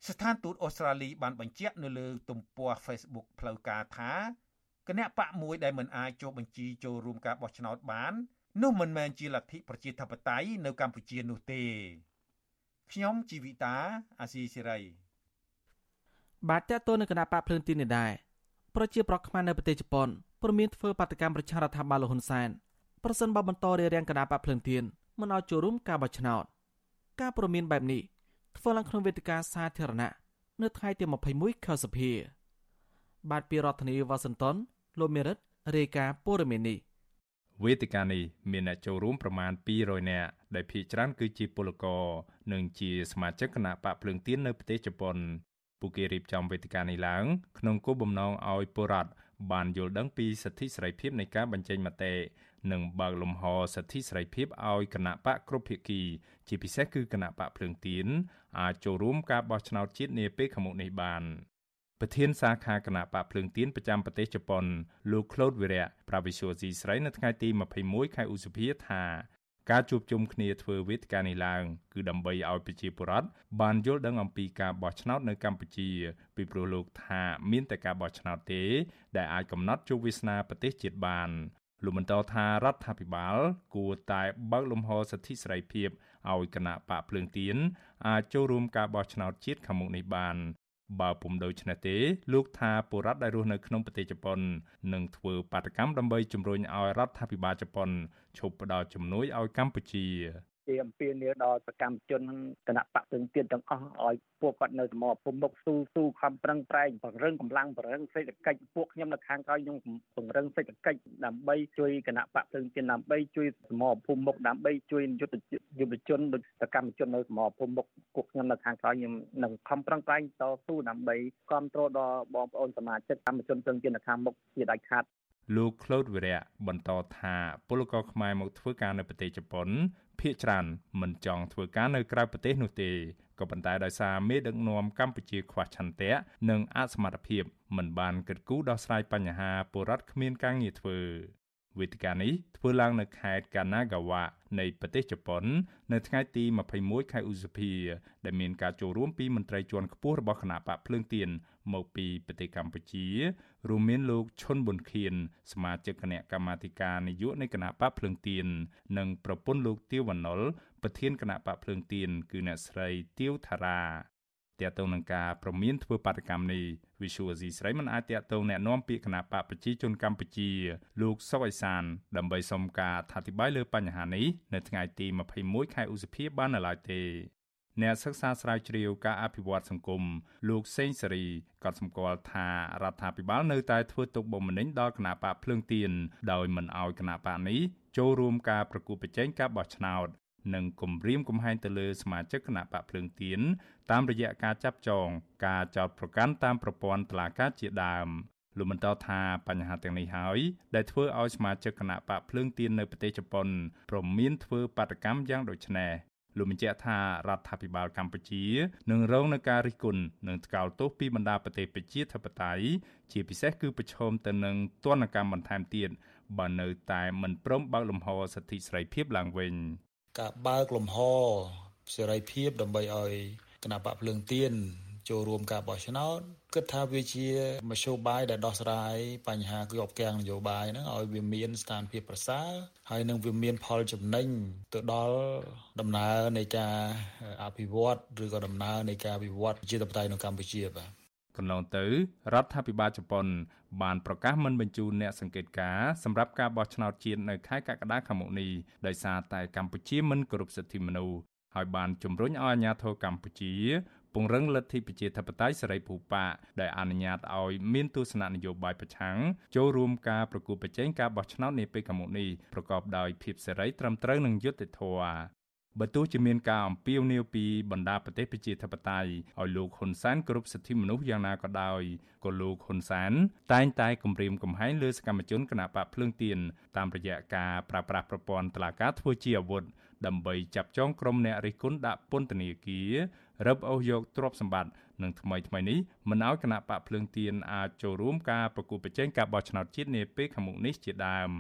ស្ថានទូតអូស្ត្រាលីបានបញ្ជាក់នៅលើទំព័រ Facebook ផ្លូវការថាគណៈបកមួយដែលមិនអាចចុះបញ្ជីចូលរួមការបោះឆ្នោតបាននោះមិនមែនជាលទ្ធិប្រជាធិបតេយ្យនៅកម្ពុជានោះទេខ្ញុំជីវិតាអាស៊ីសេរីបាទតើតើនៅគណៈបកភ្លើងទីនេះដែរ ប្រជាប្រដ្ឋខ្មែរនៅប្រទេសជប៉ុនព្រមមានធ្វើបាតកម្មប្រជារដ្ឋាភិបាលលហ៊ុនសែនប្រសិនបើបន្តរារាំងគណៈបកភ្លើងទៀនមិនឲ្យចូលរួមការបោះឆ្នោតការព្រមានបែបនេះធ្វើឡើងក្នុងវេទិកាសាធារណៈនៅថ្ងៃទី21ខែសីហាបាទពីរដ្ឋធានីវ៉ាស៊ីនតោនលោកមេរិតរាយការណ៍ព័ត៌មាននេះវេទិកានេះមានអ្នកចូលរួមប្រមាណ200នាក់ដែលភាគច្រើនគឺជាពលករនិងជាសមាជិកគណៈបកភ្លើងទៀននៅប្រទេសជប៉ុន ពួកគេរៀបចំវេទិកានេះឡើងក្នុងគោលបំណងឲ្យពលរដ្ឋបានយល់ដឹងពីសិទ្ធិសេរីភាពនៃការបញ្ចេញមតិនិងបើកលំហសិទ្ធិសេរីភាពឲ្យគណៈបកគ្រប់ភាគី ជាពិសេសគឺគណៈបកភ្លើងទៀនអាចចូលរួមការបោះឆ្នោតជាតិនាពេលខាងមុខនេះបានប្រធានសាខាគណៈបកភ្លើងទៀនប្រចាំប្រទេសជប៉ុនលោក Claude Virea ប្រាវិសុយស៊ីស្រីនៅថ្ងៃទី21ខែឧសភាថា ការជួបជុំគ្នាធ្វើវេទិកានេះឡើងគឺដើម្បីឲ្យប្រជាពលរដ្ឋបានយល់ដឹងអំពីការបោះឆ្នោតនៅកម្ពុជា ពីព្រោះលោកថាមានតែការបោះឆ្នោតទេ ដែលអាចកំណត់ជោគវាសនាប្រទេសជាតិបានលោកបន្តថារដ្ឋាភិបាល គួរតែបើកលំហសិទ្ធិសេរីភាពឲ្យគណៈបកភ្លើងទៀនអាចចូលរួមការបោះឆ្នោតជាតិខាងមុខនេះបាន បើពុំដូច្នេះទេលោកថាពលរដ្ឋដែលរស់នៅក្នុងប្រទេសជប៉ុននឹងធ្វើបាតកម្មដើម្បីជំរុញឲ្យរដ្ឋាភិបាលជប៉ុនឈប់ផ្ដល់ជំនួយឲ្យកម្ពុជា ជាអំពាវនាវដល់សកម្មជនគណៈបកផ្សេងទៀតទាំងអស់ឲ្យពួកគាត់នៅសមរភូមិមុខស៊ូស៊ូខំប្រឹងប្រែងពង្រឹងកម្លាំងពង្រឹងសេដ្ឋកិច្ចពួកខ្ញុំនៅខាងក្រោយខ្ញុំពង្រឹងសេដ្ឋកិច្ចដើម្បីជួយគណៈបកផ្សេងទៀតដើម្បីជួយសមរភូមិមុខដើម្បីជួយយុទ្ធយុវជនដូចសកម្មជននៅសមរភូមិមុខពួកខ្ញុំនៅខាងក្រោយខ្ញុំនឹងខំប្រឹងប្រែងតស៊ូដើម្បីគ្រប់គ្រងដល់បងប្អូនសមាជិកកម្មជនផ្សេងទៀតនៅខាងមុខជាដាច់ខាត លោក Claude Virea បន្តថាពលករខ្មែរមកធ្វើការនៅប្រទេសជប៉ុនភ ieck ច្រើនមិនចង់ធ្វើការនៅក្រៅប្រទេសនោះទេក៏ប៉ុន្តែដោយសារមេដឹកនាំកម្ពុជាខ្វះឆន្ទៈនិងអសមត្ថភាពមិនបានគិតគូរដោះស្រាយបញ្ហាពលរដ្ឋគ្មានការងារធ្វើវេទិកានេះធ្វើឡើងនៅខេត្តកាណាហ្គាវ៉ានៃប្រទេសជប៉ុន នៅថ្ងៃទី21ខែឧសភាដែលមានការចូលរួមពីមន្ត្រីជាន់ខ្ពស់របស់គណៈបកភ្លើងទៀន មកពីប្រទេសកម្ពុជារួមមានលោកឈុនប៊ុនខៀនសមាជិកគណៈកម្មាធិការនយោបាយនៃគណៈបកភ្លើងទៀននិងប្រពន្ធលោកទៀវវណ្ណុលប្រធានគណៈបកភ្លើងទៀនគឺអ្នកស្រីទៀវថារាទាក់ទងនឹងការប្រមានធ្វើបាតកម្មនេះ Visual Asia ស្រីមិនអាចតាក់ទងแนะនាំពាក្យគណៈបកប្រជាជនកម្ពុជា លោកសុកអេសាន ដើម្បីសុំការអធិប្បាយលើបញ្ហានេះនៅថ្ងៃទី21ខែឧសភាបាននៅឡើយទេ អ្នកសិក្សាស្រាវជ្រាវការអភិវឌ្ឍសង្គមលោកសេងសេរីក៏សម្គាល់ថារដ្ឋាភិបាលនៅតែធ្វើទុកបុកម្នេញដល់គណៈបកភ្លើងទៀនដោយមិនអោយគណៈបកនេះចូលរួមការប្រគល់ប្រជែងការបោះឆ្នោតនិងគំរាមកំហែងទៅលើសមាជិកគណៈបកភ្លើងទៀនតាមរយៈការចាប់ចង ការចោទប្រកាន់តាមប្រព័ន្ធតុលាការជាដើមលោកបន្តថាបញ្ហាទាំងនេះហើយដែលធ្វើឲ្យសមាជិកគណៈបកភ្លើងទៀននៅប្រទេសជប៉ុនប្រមានធ្វើបាតកម្មយ៉ាងដូចនេះ លោកបញ្ជាក់ថារដ្ឋាភិបាលកម្ពុជានឹងរងនឹងការរិះគន់និងថ្កោលទោសពីបណ្ដាប្រទេសប្រជាធិបតេយ្យជាពិសេសគឺប្រឈមទៅនឹងទណ្ឌកម្មបន្ថែមទៀតបើនៅតែមិនព្រមបើកលំហសិទ្ធិសេរីភាពឡើងវិញការបើកលំហសេរីភាពដើម្បីឲ្យគណៈបកភ្លើងទៀន ចូលរួមការបោះឆ្នោតគិតថាវាជាមធ្យោបាយដែលដោះស្រាយបញ្ហាគឺអបកាំងនយោបាយហ្នឹងឲ្យវាមានស្ថានភាពប្រសើរហើយនឹងវាមានផលចំណេញទៅដល់ដំណើរនៃការអភិវឌ្ឍឬក៏ដំណើរនៃការវិវត្តជាតបតៃនៅកម្ពុជាបាទកន្លងទៅរដ្ឋាភិបាលជប៉ុន បានប្រកាសមិនបញ្ជូនអ្នកសង្កេតការសម្រាប់ការបោះឆ្នោតជាតិនៅខែកក្កដាខាងមុខនេះដោយសារតែកម្ពុជាមិនគោរពសិទ្ធិមនុស្សហើយបានជំរុញឲ្យអាជ្ញាធរកម្ពុជា ពង្រឹងលទ្ធិប្រជាធិបតេយ្យសេរីភូប៉ាដែលអនុញ្ញាតឲ្យមានទស្សនៈនយោបាយប្រឆាំងចូលរួមការប្រគល់ប្រជែងការបោះឆ្នោតនាពេលខាងមុខនេះប្រកបដោយភាពសេរីត្រឹមត្រូវនិងយុត្តិធម៌បើទោះជាមានការអំពាវនាវពីបណ្ដាប្រទេសប្រជាធិបតេយ្យឲ្យលោកហ៊ុនសែនគ្រប់សិទ្ធិមនុស្សយ៉ាងណាក៏ដោយក៏លោកហ៊ុនសែនតែងតែគំរាមកំហែងលើសកម្មជនគណបកភ្លើងទៀនតាមរយៈការប្រើប្រាស់ប្រព័ន្ធតុលាការធ្វើជាអាវុធដើម្បីចាប់ចងក្រុមអ្នករិះគន់ដាក់ពន្ធនាគារ រឹបអូសយកទ្រព្យសម្បត្តិនិងថ្មីថ្មីនេះមិនឲ្យគណៈបកភ្លើងទៀនអាចចូលរួមការប្រគល់ប្រជែងការបោះឆ្នោតជាតិនាពេលខាងមុខនេះជាដើម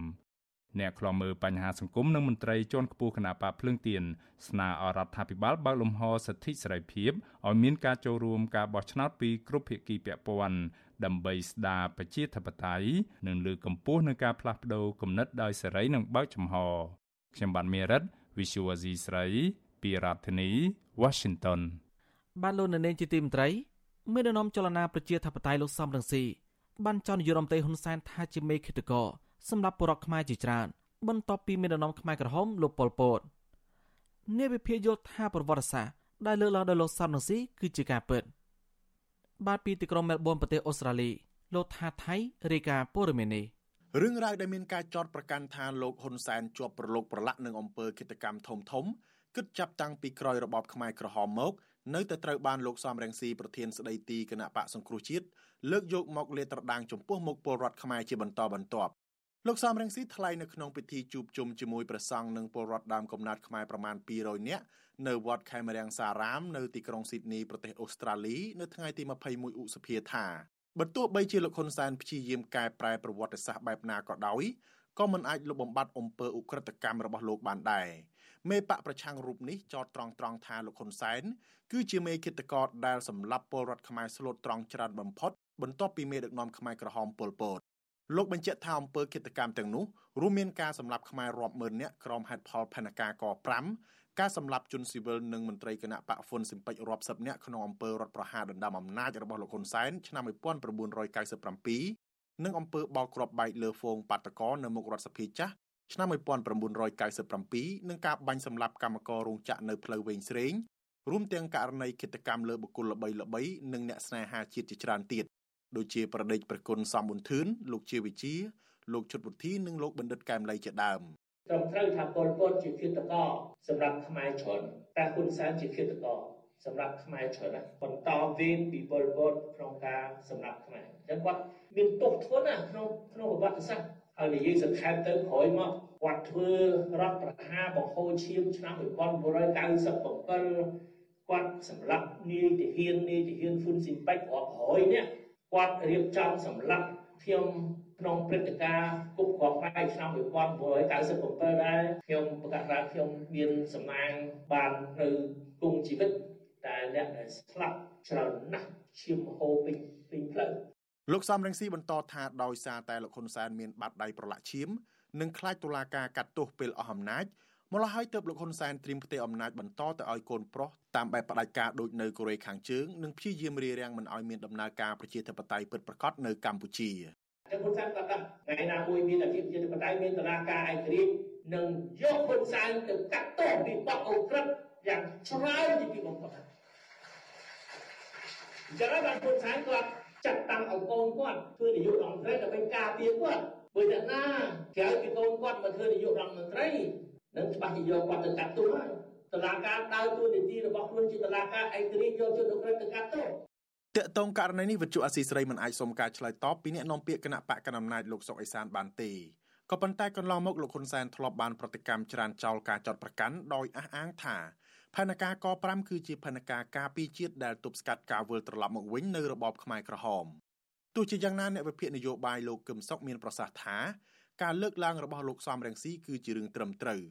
អ្នកខ្លាំមើលបញ្ហាសង្គមនិងមន្ត្រីជាន់ខ្ពស់គណៈបកភ្លើងទៀនស្នើឲ្យរដ្ឋាភិបាលបើកលំហសិទ្ធិសេរីភាពឲ្យមានការចូលរួមការបោះឆ្នោតពីគ្រប់ភាគីពាក់ព័ន្ធដើម្បីស្ដារប្រជាធិបតេយ្យនិងលើកកម្ពស់នឹងការផ្លាស់ប្តូរគំនិតដោយសេរីនិងបើកចំហខ្ញុំបាទមេរិត Visual Asia ស្រី ពីរដ្ឋធានី Washington បានលោកនៅនាងជាទីមន្ត្រីមេដឹកនាំចលនាប្រជាធិបតេយ្យលោកសំរងស៊ីបានចោទនាយករដ្ឋមន្ត្រីហ៊ុនសែនថាជាមេឃាតករសម្រាប់បរិវត្តខ្មែរជាច្រើនបន្ទាប់ពីមេដឹកនាំខ្មែរក្រហមលោកប៉ុលពតអ្នកវិភាគយល់ថាប្រវត្តិសាស្ត្រដែលលើកឡើងដោយលោកសំរងស៊ីគឺជាការពិតបាទពីទីក្រុងមែលប៊នប្រទេសអូស្ត្រាលីលោកថាថៃរាយការណ៍ព័ត៌មាននេះរឿងរ៉ាវដែលមានការចោទប្រកាន់ថាលោកហ៊ុនសែនជាប់ប្រឡូកប្រឡាក់នឹងអំពើឃាតកម្មធំធំ គិតចាប់តាំងពីក្រោយរបបខ្មែរក្រហមមកនៅតែត្រូវបានលោកសំរងស៊ីប្រធានស្ដីទីគណៈបកសង្គ្រោះជាតិលើកយកមកលាតត្រដាងចំពោះមុខពលរដ្ឋខ្មែរជាបន្តបន្ទាប់លោកសំរងស៊ីថ្លែងនៅក្នុងពិធីជួបជុំជាមួយព្រះសង្ឃនិងពលរដ្ឋដើមកំណើតខ្មែរប្រមាណ200នាក់នៅវត្តខេមរាំងសារាមនៅទីក្រុងស៊ីដនីប្រទេសអូស្ត្រាលីនៅថ្ងៃទី21ឧសភាថាបើទោះបីជាលោកហ៊ុនសែនព្យាយាមកែប្រែប្រវត្តិសាស្ត្របែបណាក៏ដោយក៏មិនអាចលុបបំបាត់អំពើឧក្រិដ្ឋកម្មរបស់លោកបានដែរ មេបកប្រឆាំងរូបនេះចោទត្រង់ត្រង់ថាលោកហ៊ុនសែនគឺជាមេឃាតករដែលសម្លាប់ពលរដ្ឋខ្មែរស្លូតត្រង់ច្រើនបំផុតបន្ទាប់ពីមេដឹកនាំខ្មែរក្រហមប៉ុលពតលោកបញ្ជាក់ថាអំពើឃាតកម្មទាំងនោះរួមមានការសម្លាប់ខ្មែររាប់ម៉ឺននាក់ក្រោមហេតុផលផែនការក5ការសម្លាប់ជនស៊ីវិលនិងមន្ត្រីគណៈបកហ្វុនស៊ីមពេចរាប់សិបនាក់ក្នុងអំពើរដ្ឋប្រហារដណ្ដើមអំណាចរបស់លោកហ៊ុនសែនឆ្នាំ1997និងអំពើបោកគ្រាប់បែកលើហ្វូងបាតកោនៅមុខរដ្ឋសភាចាស់ ឆ្នាំ1997និងការបាញ់សម្លាប់កម្មកររោងចក្រនៅផ្លូវវែងស្រេងរួមទាំងករណីគិតកម្មលើបុគ្គលល្បីៗនិងអ្នកស្នេហាជាតិជាច្រើនទៀតដូចជាប្រដេចប្រគុណសំប៊ុនធឿនលោកជាវិជា លោកជុតវុធីនិងលោកបណ្ឌិតកែមលីជាដើមត្រឹមត្រូវថាពលពតជាឃាតករសម្រាប់ខ្មែរច្រើនតែហ៊ុនសែនជាឃាតករសម្រាប់ខ្មែរច្រើនបន្តវេនពីពលពតក្នុងការសម្រាប់ខ្មែរអញ្ចឹងគាត់មានទោសធ្ងន់ណាក្នុងក្នុងប្រវត្តិសាស្ត្រ ហើយនិយាយសង្ខេបទៅក្រោយមកគាត់ធ្វើរដ្ឋប្រហារបង្ហូរឈាមឆ្នាំ1997គាត់សម្លាប់នាយទាហាននាយទាហានហ្វុនស៊ីប៉ិចរាប់រយនាក់គាត់រៀបចំសម្លាប់ខ្ញុំក្នុងព្រឹត្តិការណ៍គប់គ្រាប់ផ្នែកឆ្នាំ1997ដែរខ្ញុំប្រកាសថាខ្ញុំមានសំណាងបាននៅគង់ជីវិតតែអ្នកដែលស្លាប់ច្រើនណាស់ឈាមហូរពេញពេញផ្លូវ លោកសំរងស៊ីបន្តថាដោយសារតែលោកហ៊ុនសែនមានបាតដៃប្រឡាក់ឈាមនិងខ្លាចតុលាការកាត់ទោសពេលអស់អំណាចម្ល៉េះហើយទើបលោកហ៊ុនសែនត្រៀមផ្ទេរអំណាចបន្តទៅឲ្យកូនប្រុសតាមបែបផ្ដាច់ការដូចនៅកូរ៉េខាងជើងនិងព្យាយាមរារាំងមិនឲ្យមានដំណើរការប្រជាធិបតេយ្យពិតប្រាកដនៅកម្ពុជាតែហ៊ុនសែនគាត់ថាថ្ងៃណាមួយមានអធិបតេយ្យបតេយ្យមានតឡាការឯករាជ្យនឹងយកហ៊ុនសែនទៅកាត់ទោសពីបទអូក្រិតយ៉ាងច្រើនជាពីបំផុតអញ្ចឹងបានហ៊ុនសែនគាត់ ចាត់តាំងឲ្យកូនគាត់ធ្វើនាយករដ្ឋមន្ត្រីដើម្បីការពារគាត់បើអ្នកណាក្រៅពីកូនគាត់មកធ្វើនាយករដ្ឋមន្ត្រីនឹងច្បាស់ជាយកគាត់ទៅកាត់ទោសហើយតឡាការដើរតួនាទីរបស់ខ្លួនជាតឡាការឯករាជ្យយកជនអក្រិតទៅកាត់ទោសតកតងករណីនេះវិទ្យុអស៊ីស្រីមិនអាចសុំការឆ្លើយតបពីអ្នកនាំពាក្យគណៈបកកណ្ដាលអំណាចលោកសុកអេសានបានទេក៏ប៉ុន្តែកន្លងមកលោកហ៊ុនសែនធ្លាប់បានប្រតិកម្មច្រានចោលការចាត់ប្រកាន់ដោយអះអាងថា ផែនការក5គឺជាផែនការការពារជាតិដែលទប់ស្កាត់ការវិលត្រឡប់មកវិញនៅរបបខ្មែរក្រហមទោះជាយ៉ាងណាអ្នកវិភាគនយោបាយលោកកឹមសុខមានប្រសាសន៍ថាការលើកឡើងរបស់លោកសំរងស៊ីគឺជារឿងត្រឹមត្រូវ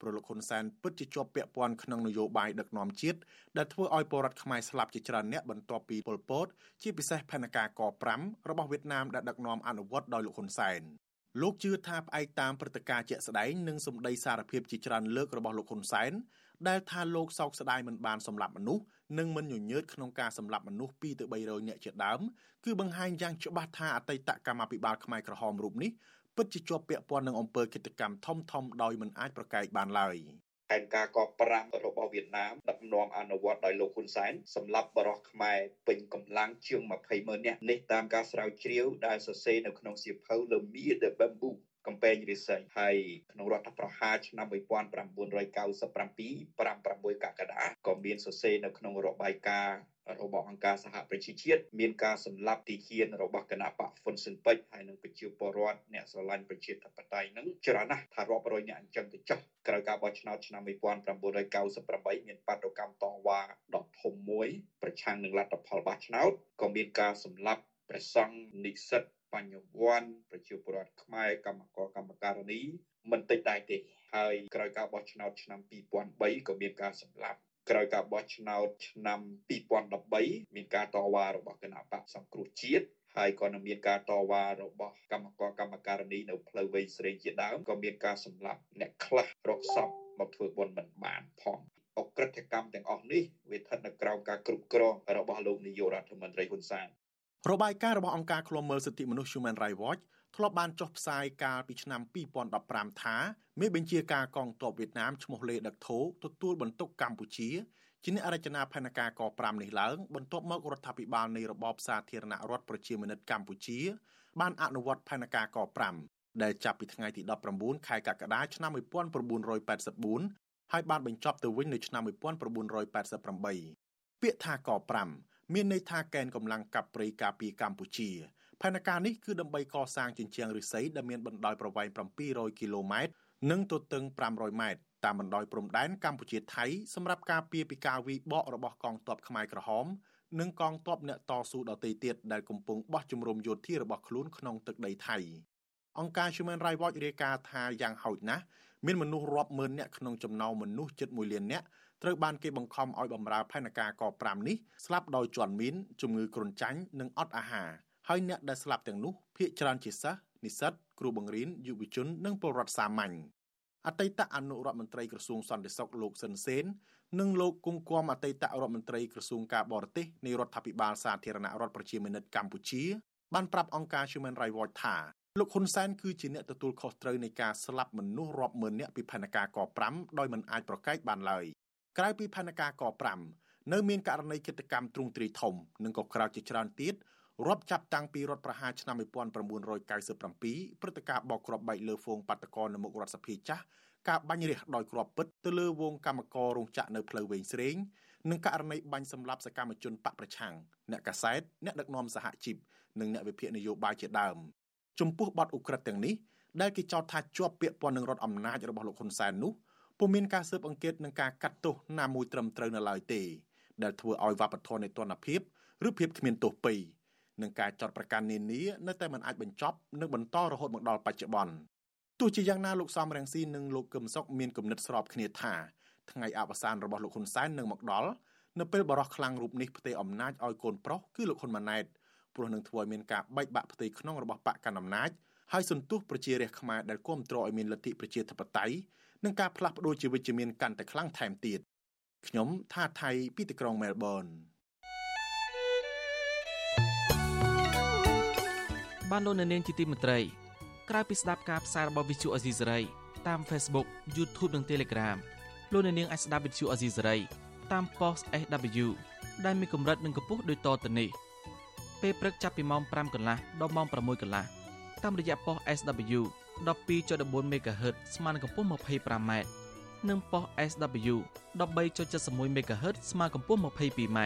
ប្រលោកហ៊ុនសែនពិតជាជាប់ពាក់ព័ន្ធក្នុងនយោបាយដឹកនាំជាតិដែលធ្វើឲ្យពលរដ្ឋខ្មែរស្លាប់ជាច្រើនអ្នកបន្ទាប់ពីប៉ុលពត ជាពិសេសផែនការក5របស់វៀតណាមដែលដឹកនាំអនុវត្តដោយលោកហ៊ុនសែនលោកជឿថាផ្អែកតាមព្រឹត្តិការណ៍ជាក់ស្ដែងនិងសម្ដីសារភាពជាច្រើនលើករបស់លោកហ៊ុនសែន ដែលថាលោកសោកស្ដាយមិនបានសម្លាប់មនុស្សនិងមិនញញើតក្នុងការសម្លាប់មនុស្ស2ទៅ300នាក់ជាដើមគឺបង្ហាញយ៉ាងច្បាស់ថាអតីតកម្មាភិបាលខ្មែរក្រហមរូបនេះពិតជាជាប់ពាក់ព័ន្ធនឹងអំពើឃាតកម្មធំធំដោយមិនអាចប្រកែកបានឡើយផែនការក5របស់វៀតណាមដឹកនាំអនុវត្តដោយលោកហ៊ុនសែនសម្រាប់បរោះខ្មែរពេញកម្លាំងជាង20ម៉ឺននាក់នេះតាមការស្រាវជ្រាវដែលសរសេរនៅក្នុងសៀវភៅ Le Mire de Bamboo កំពែងរិស័យហើយក្នុងរដ្ឋប្រហារឆ្នាំ1997 5 6កក្កដាក៏មានសរសេរនៅក្នុងរបាយការណ៍របស់អង្គការសហប្រជាជាតិមានការសម្លាប់ទីហ៊ានរបស់គណៈបកហ្វុនស៊ិនពេចហើយនិងប្រជាពលរដ្ឋអ្នកស្រឡាញ់ប្រជាធិបតេយ្យនឹងច្រើនណាស់ថារាប់រយអ្នកអញ្ចឹងទៅចុះក្រោយការបោះឆ្នោតឆ្នាំ1998មានបាតុកម្មតវ៉ាដ៏ធំមួយ ប្រឆាំងនឹងលទ្ធផលបោះឆ្នោតក៏មានការសម្លាប់ព្រះសង្ឃនិស្សិត បញ្ញវន្តប្រជាពលរដ្ឋខ្មែរកម្មករកម្មការិនីមិនតិចដែរទេហើយក្រោយការបោះឆ្នោតឆ្នាំ2003ក៏មានការសម្លាប់ក្រោយការបោះឆ្នោតឆ្នាំ2013មានការតវ៉ារបស់គណៈបកសង្គ្រោះជាតិហើយក៏នឹងមានការតវ៉ារបស់កម្មករកម្មការិនីនៅផ្លូវវែងស្រេងជាដើមក៏មានការសម្លាប់អ្នកខ្លះរកសពមកធ្វើបុណ្យមិនបានផងអក្រិតកម្មទាំងអស់នេះវាស្ថិតនៅក្រោមការគ្រប់គ្រងរបស់លោកនាយករដ្ឋមន្ត្រីហ៊ុនសែន របាយការណ៍របស់អង្គការឃ្លាំមើលសិទ្ធិមនុស្ស Human Rights Watch ធ្លាប់បានចុះផ្សាយកាលពីឆ្នាំ2015ថាមេបញ្ជាការកងទ័ពវៀតណាមឈ្មោះលេដឹកធូទទួលបន្ទុកកម្ពុជាជាអ្នករចនាផែនការក5នេះឡើងបន្ទាប់មករដ្ឋាភិបាលនៃរបបសាធារណរដ្ឋប្រជាមានិតកម្ពុជា បានអនុវត្តផែនការក5ដែលចាប់ពីថ្ងៃទី19ខែកក្កដាឆ្នាំ1984ហើយបានបញ្ចប់ទៅវិញនៅឆ្នាំ1988ពាក្យថាក5 មានន័យថាកេនកម្លាំងកាប់ព្រៃការពារកម្ពុជាផែនការនេះគឺដើម្បីកសាងជញ្ជាំងឫស្សីដែលមានបណ្ដោយប្រវែង700គីឡូម៉ែត្រនិងទទឹង500ម៉ែត្រតាមបណ្ដោយព្រំដែនកម្ពុជាថៃសម្រាប់ការពារពីការវាយបករបស់កងទ័ពខ្មែរក្រហមនិងកងទ័ពអ្នកតស៊ូដទៃទៀតដែលកំពុងបោះជំរំយោធារបស់ខ្លួនក្នុងទឹកដីថៃអង្គការ Human Rights Watch រាយការណ៍ថាយ៉ាងហោចណាស់មានមនុស្សរាប់ម៉ឺននាក់ក្នុងចំណោមមនុស្សជិត1លាននាក់ ត្រូវបានគេបង្ខំឲ្យបម្រើផែនការក5នេះស្លាប់ដោយជន់មីនជំងឺគ្រុនចាញ់និងអត់អាហារហើយអ្នកដែលស្លាប់ទាំងនោះភាគច្រើនជាសិស្សនិស្សិតគ្រូបង្រៀនយុវជននិងពលរដ្ឋសាមញ្ញអតីតអនុរដ្ឋមន្ត្រីក្រសួងសន្តិសុខលោកស៊ិនសេននិងលោកគង់គំអតីតរដ្ឋមន្ត្រីក្រសួងការបរទេសនៃរដ្ឋាភិបាលសាធារណរដ្ឋប្រជាមានិតកម្ពុជាបានប្រាប់អង្គការ Human Rights Watch ថាលោកហ៊ុនសែនគឺជាអ្នកទទួលខុសត្រូវនៃការស្លាប់មនុស្សរាប់ម៉ឺននាក់ពីផែនការក5ដោយមិនអាចប្រកែកបានឡើយ ក្រៅពីផែនការក5នៅមានករណីគិតកម្មទ្រង់ទ្រីធំនិងក៏ក្រៅជាច្រើនទៀតរាប់ចាប់តាំងពីរដ្ឋប្រហារឆ្នាំ1997ព្រឹត្តិការណ៍បោកគ្រាប់បែកលើហ្វូងបាតកោនៅមុខរដ្ឋសភាចាស់ការបាញ់រះដោយគ្រាប់ពិតទៅលើវងកម្មកររោងចក្រនៅផ្លូវវែងស្រេងនិងករណីបាញ់សម្លាប់សកម្មជនបកប្រឆាំងអ្នកកាសែតអ្នកដឹកនាំសហជីពនិងអ្នកវិភាគនយោបាយជាដើមចំពោះបទឧក្រិដ្ឋទាំងនេះដែលគេចោទថាជាប់ពាក់ព័ន្ធនឹងរដ្ឋអំណាចរបស់លោកហ៊ុនសែននោះ ពុំមានការស៊ើបអង្កេតនិងការកាត់ទោសណាមួយត្រឹមត្រូវនៅឡើយទេដែលធ្វើឲ្យវប្បធម៌នៃទណ្ឌភាពឬភាពគ្មានទោសពីរនឹងការចាត់ប្រកាន់នានានៅតែមិនអាចបញ្ចប់និងបន្តរហូតមកដល់បច្ចុប្បន្នទោះជាយ៉ាងណាលោកសំរងស៊ីនិងលោកកឹមសុខមានគំនិតស្របគ្នាថាថ្ងៃអវសានរបស់លោកហ៊ុនសែននឹងមកដល់នៅពេលបរោះខ្លាំងរូបនេះផ្ទេរអំណាចឲ្យកូនប្រុសគឺលោកហ៊ុនម៉ាណែតព្រោះនឹងធ្វើឲ្យមានការបែកបាក់ផ្ទៃក្នុងរបស់បកកណ្ដាលអំណាចហើយសន្ទុះប្រជារាស្ត្រខ្មែរដែលគ្រប់គ្រងឲ្យមានលទ្ធិប្រជាធិបតេយ្យ និងការផ្លាស់ប្ដូរជាវិជ្ជមានកាន់តែខ្លាំងថែមទៀតខ្ញុំថាថៃពីទីក្រុងមែលប៊នបានលោកនៅនាងជាទីមេត្រីក្រៅពីស្ដាប់ការផ្សាយរបស់ Visual Asia សេរីតាម Facebook YouTube និង Telegram លោកនៅនាងអាចស្ដាប់ Visual Asia សេរីតាម Post SW ដែលមានកម្រិតនិងកម្ពស់ដូចតទៅនេះពេលព្រឹកចាប់ពីម៉ោង5កន្លះដល់ម៉ោង6កន្លះតាមរយៈ Post SW 12.14 MHz ស្មើនឹងកម្ពស់ 25m និង Post SW 13.71 MHz ស្មើកម្ពស់ 22m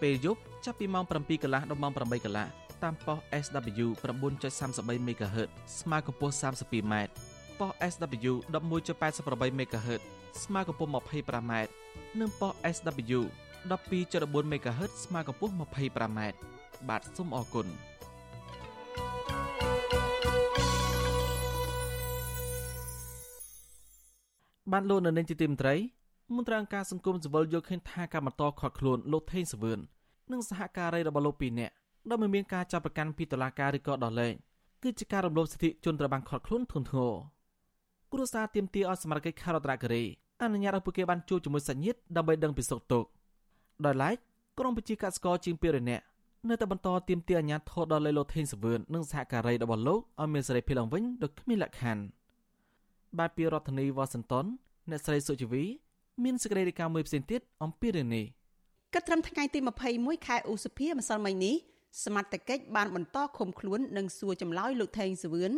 ពេលយប់ចាប់ពីម៉ោង7កន្លះដល់ម៉ោង8កន្លះតាមប៉ុស SW 9.33 MHz ស្មើកម្ពស់ 32m ប៉ុស SW 11.88 MHz ស្មើកម្ពស់ 25m និងប៉ុស SW 12.14 MHz ស្មើកម្ពស់ 25m បាទសូមអរគុណ បានលោកនៅនាងជាទីមន្ត្រីមន្ត្រីអង្គការសង្គមស៊ីវិលយល់ឃើញថាការបន្តខាត់ខ្លួនលោកថេងសវឿននិងសហការីរបស់លោកពីរនាក់ដោយមិនមានការចាប់ប្រកាន់ពីតុលាការឬក៏ដោះលែងគឺជាការរំលោភសិទ្ធិជនត្រូវបានខាត់ខ្លួនធ្ងន់ធ្ងរគ្រួសារទាមទារឲ្យសមត្ថកិច្ចខេត្តរតនគិរីអនុញ្ញាតឲ្យពួកគេបានជួបជាមួយសាច់ញាតិដើម្បីដឹងពីសុខទុក្ខដោយឡែកក្រុមប្រជាកសិករជាង200នាក់នៅតែបន្តទាមទារអាជ្ញាធរដល់លេលោកថេងសវឿននិងសហការីរបស់លោកឲ្យមានសេរីភាពឡើងវិញដោយគ្មានលក្ខខណ្ឌ បាទពីរដ្ឋធានីវ៉ាស៊ីនតោនអ្នកស្រីសុជីវី មានសេចក្តីរាយការណ៍មួយផ្សេងទៀតអំពីរឿងនេះគិតត្រឹមថ្ងៃទី21ខែឧសភាម្សិលមិញនេះសមត្ថកិច្ចបានបន្តឃុំខ្លួននិងសួរចម្លើយលោកថេងសវឿន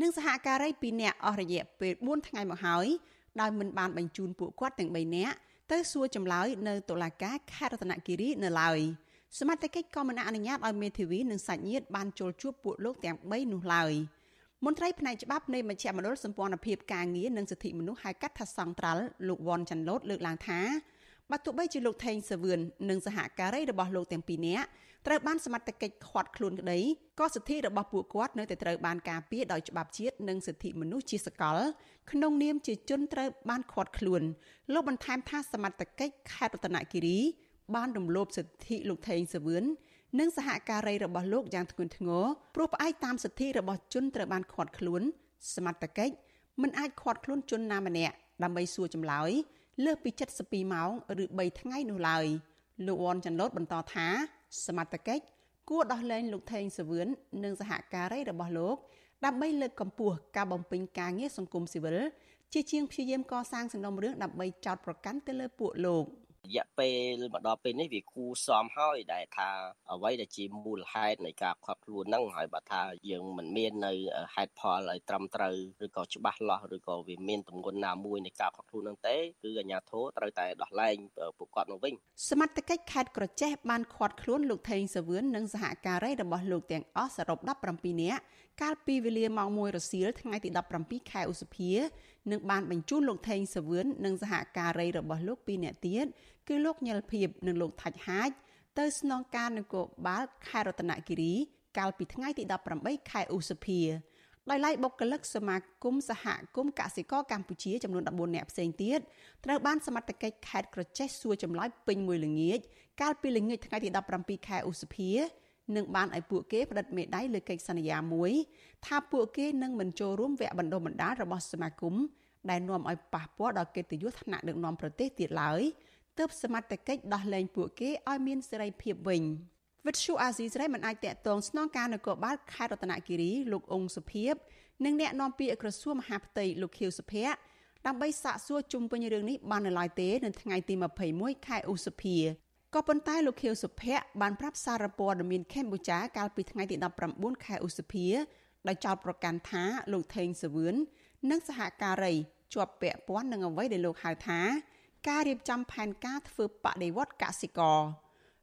និងសហការី2នាក់អស់រយៈពេល4ថ្ងៃមកហើយដោយមិនបានបញ្ជូនពួកគាត់ទាំង3នាក់ទៅសួរចម្លើយនៅតុលាការខេត្តរតនគិរីនៅឡើយសមត្ថកិច្ចក៏មិនអនុញ្ញាតឲ្យមេធាវីនិងសាច់ញាតិបានចូលជួបពួកលោកទាំង3នោះឡើយ មន្ត្រីផ្នែកច្បាប់នៃមជ្ឈមណ្ឌលសម្ព័ន្ធភាពការងារនិងសិទ្ធិមនុស្សហៅកាត់ថាសង្ត្រាល់លោកវ៉ាន់ចាន់ឡូតលើកឡើងថាបើទោះបីជាលោកថេងសវឿននិងសហការីរបស់លោកទាំងពីរនាក់ត្រូវបានសមត្ថកិច្ចឃាត់ខ្លួនក្តីក៏សិទ្ធិរបស់ពួកគាត់នៅតែត្រូវបានការពារដោយច្បាប់ជាតិនិងសិទ្ធិមនុស្សជាសកល ក្នុងនាមជាជនត្រូវបានឃាត់ខ្លួនលោកបន្ថែមថាសមត្ថកិច្ចខេត្តរតនគិរីបានរំលោភសិទ្ធិលោកថេងសវឿន និងសហការីរបស់លោកយ៉ាងធ្ងន់ធ្ងរព្រោះផ្អែកតាមសិទ្ធិរបស់ជនត្រូវបានឃាត់ខ្លួន សមត្ថកិច្ចមិនអាចឃាត់ខ្លួនជនណាម្នាក់ដើម្បីសួរចម្លើយលើសពី72ម៉ោងឬ3ថ្ងៃនោះឡើយលោកវ៉ាន់ចាន់ឡូតបន្តថា សមត្ថកិច្ចគួរដោះលែងលោកថេងសវឿននិងសហការីរបស់លោក ដើម្បីលើកកម្ពស់ការបំពេញការងារសង្គមស៊ីវិលជាជាងព្យាយាមកសាងសំណុំរឿងដើម្បីចោទប្រកាន់ទៅលើពួកលោករ យៈពេលមកដល់ពេលនេះវាគូសមហើយដែលថាអ្វីដែលជាមូលហេតុនៃការខាត់ខ្លួនហ្នឹងហើយបើថាយើងមិនមាននៅហេតុផលឲ្យត្រឹមត្រូវឬក៏ច្បាស់លាស់ឬក៏វាមានទម្ងន់ណាមួយនៃការខាត់ខ្លួនហ្នឹងទេគឺអាជ្ញាធរត្រូវតែដោះលែងពួកគាត់មកវិញសមត្ថកិច្ចខេត្តក្រចេះបានឃាត់ខ្លួនលោកថេងសាវឿននិងសហការីរបស់លោកទាំងអស់សរុប17នាក់កាលពីវេលាម៉ោង1រសៀលថ្ងៃទី17ខែឧសភានិងបានបញ្ជូនលោកថេងសាវឿននិងសហការីរបស់លោកពីរនាក់ទៀត គឺលោកញិលភៀបនិងលោកថាច់ហាជទៅស្នងការនគរបាលខេត្តរតនគិរី កាលពីថ្ងៃទី18ខែឧសភាដោយឡែកបុគ្គលិកសមាគមសហគមន៍កសិករកម្ពុជាចំនួន14នាក់ផ្សេងទៀតត្រូវបានសមត្ថកិច្ចខេត្តក្រចេះសួរចម្លើយពេញមួយល្ងាចកាលពីល្ងាចថ្ងៃទី17ខែឧសភានិងបានឲ្យពួកគេផ្តិតមេដាយលើកិច្ចសន្យាមួយថាពួកគេនឹងមិនចូលរួមវគ្គបណ្ដុះបណ្ដាលរបស់សមាគមដែលនាំឲ្យប៉ះពាល់ដល់កិត្តិយសថ្នាក់ដឹកនាំប្រទេសទៀតឡើយ ទើបសមត្ថកិច្ចដោះលែងពួកគេឲ្យមានសេរីភាពវិញវិទ្យុអាស៊ីសេរីមិនអាចតាក់ទងស្នងការនគរបាលខេត្តរតនគិរីលោកអង្គសុភីបនិងអ្នកនាំពាក្យក្រសួងមហាផ្ទៃលោកខៀវសុភ័ក្រដើម្បីសាកសួរជុំវិញរឿងនេះបាននៅឡើយទេនៅថ្ងៃទី21ខែឧសភាក៏ប៉ុន្តែលោកខៀវសុភ័ក្របានប្រាប់សារព័ត៌មានកម្ពុជាកាលពីថ្ងៃទី19ខែឧសភាដោយចោទប្រកាន់ថាលោកថេងសាវឿននិងសហការីជាប់ពាក់ព័ន្ធនឹងអ្វីដែលលោកហៅថា ការរៀបចំផែនការធ្វើបដិវត្តកសិករ